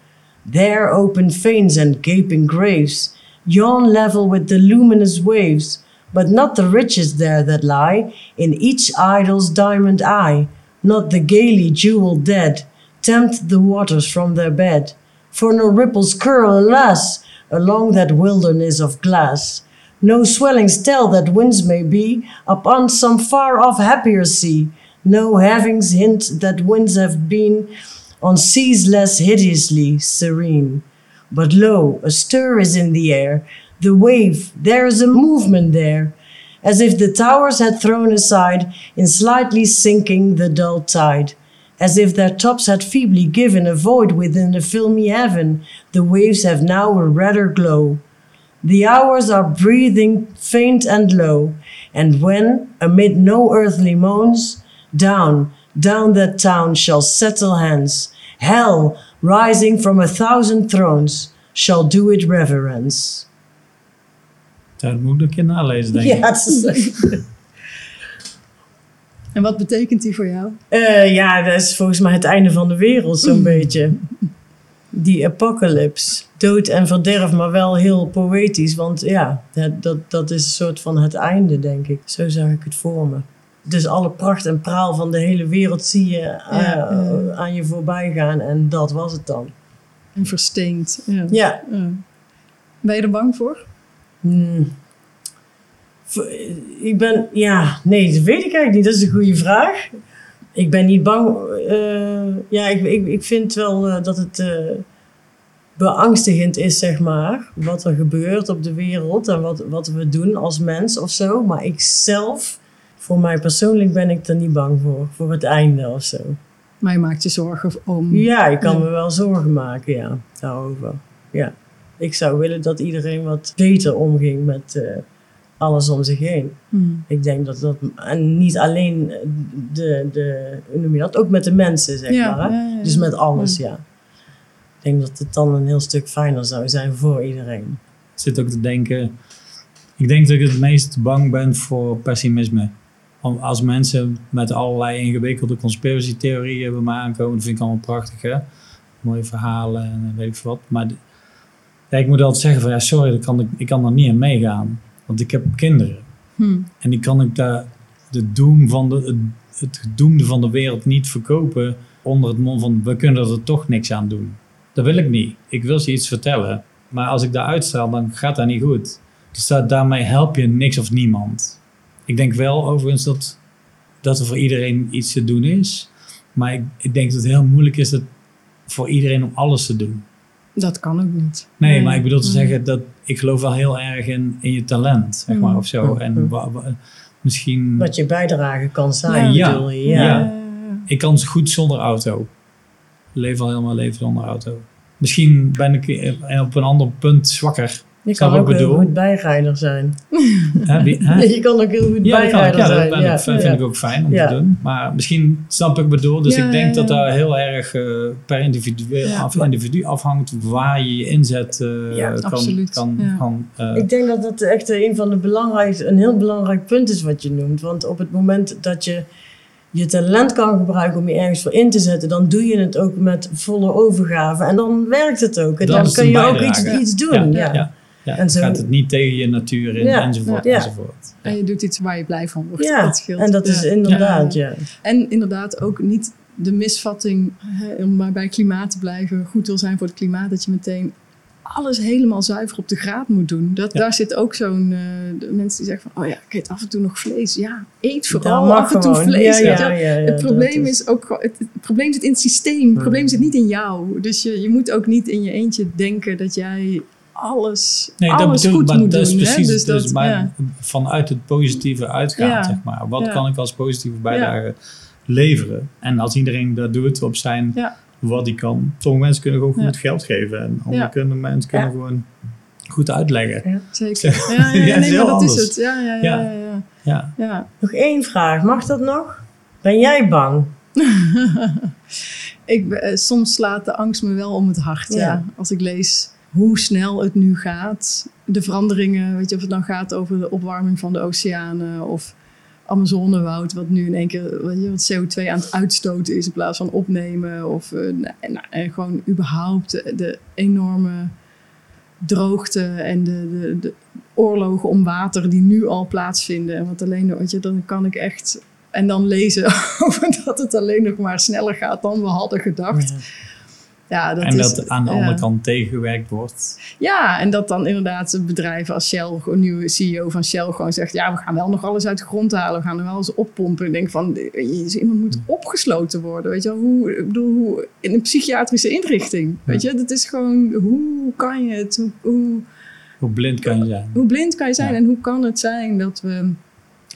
There open fanes and gaping graves yawn level with the luminous waves, but not the riches there that lie in each idol's diamond eye, not the gaily jeweled dead tempt the waters from their bed. For no ripples curl, alas, along that wilderness of glass. No swellings tell that winds may be upon some far off happier sea. No havings hint that winds have been on seas less hideously serene. But lo, a stir is in the air, the wave, there is a movement there, as if the towers had thrown aside in slightly sinking the dull tide, as if their tops had feebly given a void within the filmy heaven, the waves have now a redder glow. The hours are breathing faint and low, and when, amid no earthly moans, down, down that town shall settle hands, hell, rising from a thousand thrones, shall do it reverence. Dat moet ik een keer nalezen, denk ik. Ja, is- En wat betekent die voor jou? Eh, ja, dat is volgens mij het einde van de wereld, zo'n beetje. Die apocalypse. Dood en verderf, maar wel heel poëtisch. Want ja, dat, dat, dat is een soort van het einde, denk ik. Zo zag ik het voor me. Dus alle pracht en praal van de hele wereld zie je eh, aan je voorbij gaan. En dat was het dan. En versteend. Ja. Ja. Ben je er bang voor? Hmm. Ik ben, ja, nee, dat weet ik eigenlijk niet. Dat is een goede vraag. Ik ben niet bang. eh, ja, ik, ik, ik vind wel eh, dat het beangstigend is, zeg maar. Wat er gebeurt op de wereld en wat, wat we doen als mens of zo. Maar ik zelf, voor mij persoonlijk, ben ik er niet bang voor. Voor het einde of zo. Maar je maakt je zorgen om... Ja, ik kan Ja. me wel zorgen maken, ja, daarover. Ja. Ik zou willen dat iedereen wat beter omging met eh, alles om zich heen. Hmm. Ik denk dat dat, en niet alleen de, de hoe noem je dat, ook met de mensen, zeg Ja, maar. Hè? ja. Dus met alles, ja. Ik denk dat het dan een heel stuk fijner zou zijn voor iedereen. Ik zit ook te denken. Ik denk dat ik het meest bang ben voor pessimisme. Om- Als mensen met allerlei ingewikkelde conspiracy-theorieën bij me aankomen, dat vind ik allemaal prachtig, hè? Mooie verhalen en weet ik veel wat. Maar de- ja, ik moet altijd zeggen van ja, sorry, dat kan ik, ik kan er niet in meegaan. Want ik heb kinderen. Hmm. En die kan ik daar de doem van de, het, het gedoemde van de wereld niet verkopen onder het mond van we kunnen er toch niks aan doen. Dat wil ik niet. Ik wil ze iets vertellen. Maar als ik daar uitstraal, dan gaat dat niet goed. Dus da- daarmee help je niks of niemand. Ik denk wel overigens dat, dat er voor iedereen iets te doen is. Maar ik, ik denk dat het heel moeilijk is dat voor iedereen om alles te doen. Dat kan ook niet. Nee, maar ik bedoel te Nee. zeggen dat ik geloof wel heel erg in, in je talent, zeg maar, Mm. of zo. En wa- wa- misschien... Wat je bijdrage kan zijn, Ja. bedoel je. Ja. Ja. Ik kan goed zonder auto. Ik leef al mijn leven zonder auto. Misschien ben ik eh, op een ander punt zwakker. Je kan ook ik heel bedoel? goed bijrijder zijn. Wie-? Je kan ook heel goed Ja, dat, bijrijder dat zijn. ben ja. ik, vind, ja. ik ook fijn om Ja. te doen. Maar misschien snap ik bedoel. Dus Ja, ik denk ja, dat daar heel erg eh, per individu, Ja. af, individu afhangt waar je je inzet eh, Ja, kan, absoluut. kan, Ja. kan Ik denk dat dat echt een van de belangrijkste, een heel belangrijk punt is wat je noemt. Want op het moment dat je je talent kan gebruiken om je ergens voor in te zetten, dan doe je het ook met volle overgave. En dan werkt het ook. En Dat dan kun je ook iets, iets doen. Ja. ja, ja, En zo- gaat het niet tegen je natuur in, Ja, enzovoort, ja. enzovoort. En je doet iets waar je blij van wordt. Ja, dat scheelt. en dat is Ja. inderdaad, ja. En inderdaad ook niet de misvatting, hè, om maar bij klimaat te blijven, goed wil zijn voor het klimaat, dat je meteen alles helemaal zuiver op de graad moet doen. Dat, Ja. Daar zit ook zo'n, eh, mensen die zeggen van, oh ja, ik eet af en toe nog vlees. Ja, eet vooral af en toe gewoon. vlees. Ja, ja, het probleem is ook, het, het probleem zit in het systeem. Het probleem zit niet in jou. Dus je, je moet ook niet in je eentje denken dat jij alles, Nee, dat alles bedoel goed maar moet dat is doen. hè. precies Dus dus dat, vanuit het positieve uitgaan, zeg maar. Wat kan ik als positieve bijdrage leveren? En als iedereen dat doet op zijn. Wat hij kan. Sommige mensen kunnen gewoon Ja. goed geld geven en andere Ja. kunnen, mensen kunnen Ja. gewoon goed uitleggen. Zeker. Ja, ja, Ja, nee, maar dat is het. Ja, ja, ja. Ja. ja, ja. Ja. ja. Nog één vraag, mag dat nog? Ben jij bang? Ik, eh, soms slaat de angst me wel om het hart. Ja. Ja. Als ik lees hoe snel het nu gaat. De veranderingen, weet je, of het dan gaat over de opwarming van de oceanen of Amazonewoud, wat nu in één keer je, wat CO2 aan het uitstoten is in plaats van opnemen. Of eh, nou, nou, en gewoon überhaupt de, enorme droogte en de, de, de oorlogen om water die nu al plaatsvinden. En wat alleen, je, dan kan ik echt. En dan lezen over dat het alleen nog maar sneller gaat dan we hadden gedacht. Ja, dat en is, dat aan de andere kant tegengewerkt wordt. Ja, en dat dan inderdaad bedrijven als Shell, een nieuwe CEO van Shell, gewoon zegt: Ja, we gaan wel nog alles uit de grond halen, we gaan er wel eens oppompen. Ik denk van: iemand moet opgesloten worden. Weet je wel, hoe, ik bedoel, hoe, in een psychiatrische inrichting. Weet je, dat is gewoon: hoe kan je het? Hoe, hoe, Hoe blind kan je zijn? hoe blind kan je zijn Ja. en hoe kan het zijn dat we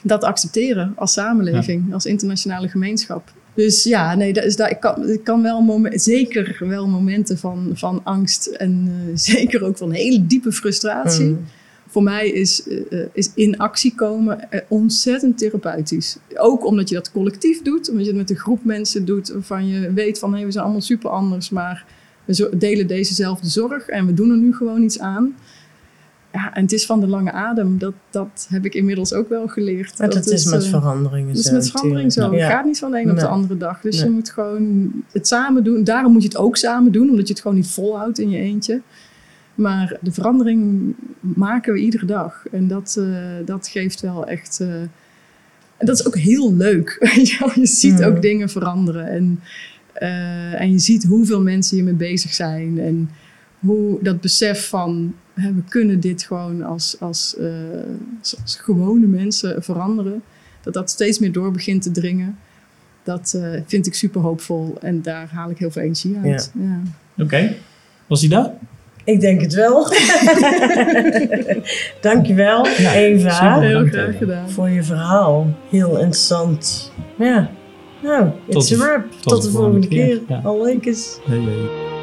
dat accepteren als samenleving, als internationale gemeenschap? Dus ja, nee, dat is, daar, ik, kan, ik kan wel zeker wel momenten van, van angst en eh, zeker ook van hele diepe frustratie. Mm. Voor mij is, eh, eh, is in actie komen ontzettend therapeutisch. Ook omdat je dat collectief doet, omdat je het met een groep mensen doet waarvan je weet van hé, we zijn allemaal super anders, maar we delen dezezelfde zorg en we doen er nu gewoon iets aan. Ja, en het is van de lange adem. Dat, dat heb ik inmiddels ook wel geleerd. Maar dat is met eh, veranderingen dat is zo. met verandering zo. Het Ja. gaat niet van de een op de andere dag. Dus je moet gewoon het samen doen. Daarom moet je het ook samen doen, omdat je het gewoon niet volhoudt in je eentje. Maar de verandering maken we iedere dag. En dat, eh, dat geeft wel echt. eh, en dat is ook heel leuk. je ziet Mhm. ook dingen veranderen. En, en je ziet hoeveel mensen hiermee bezig zijn. En hoe dat besef van we kunnen dit gewoon als, als, eh, als, als gewone mensen veranderen. Dat dat steeds meer door begint te dringen. Dat eh, vind ik super hoopvol. En daar haal ik heel veel energie uit. Ja. Oké, was hij daar? Ik denk het wel. Dankjewel, Ja, Eva, super. Heel graag gedaan. voor je verhaal. Heel interessant. Ja, nou, Tot it's de- a wrap. tot Tot, de de volgende volgende keer. keer. Ja. Al leuk is. Hey, hey.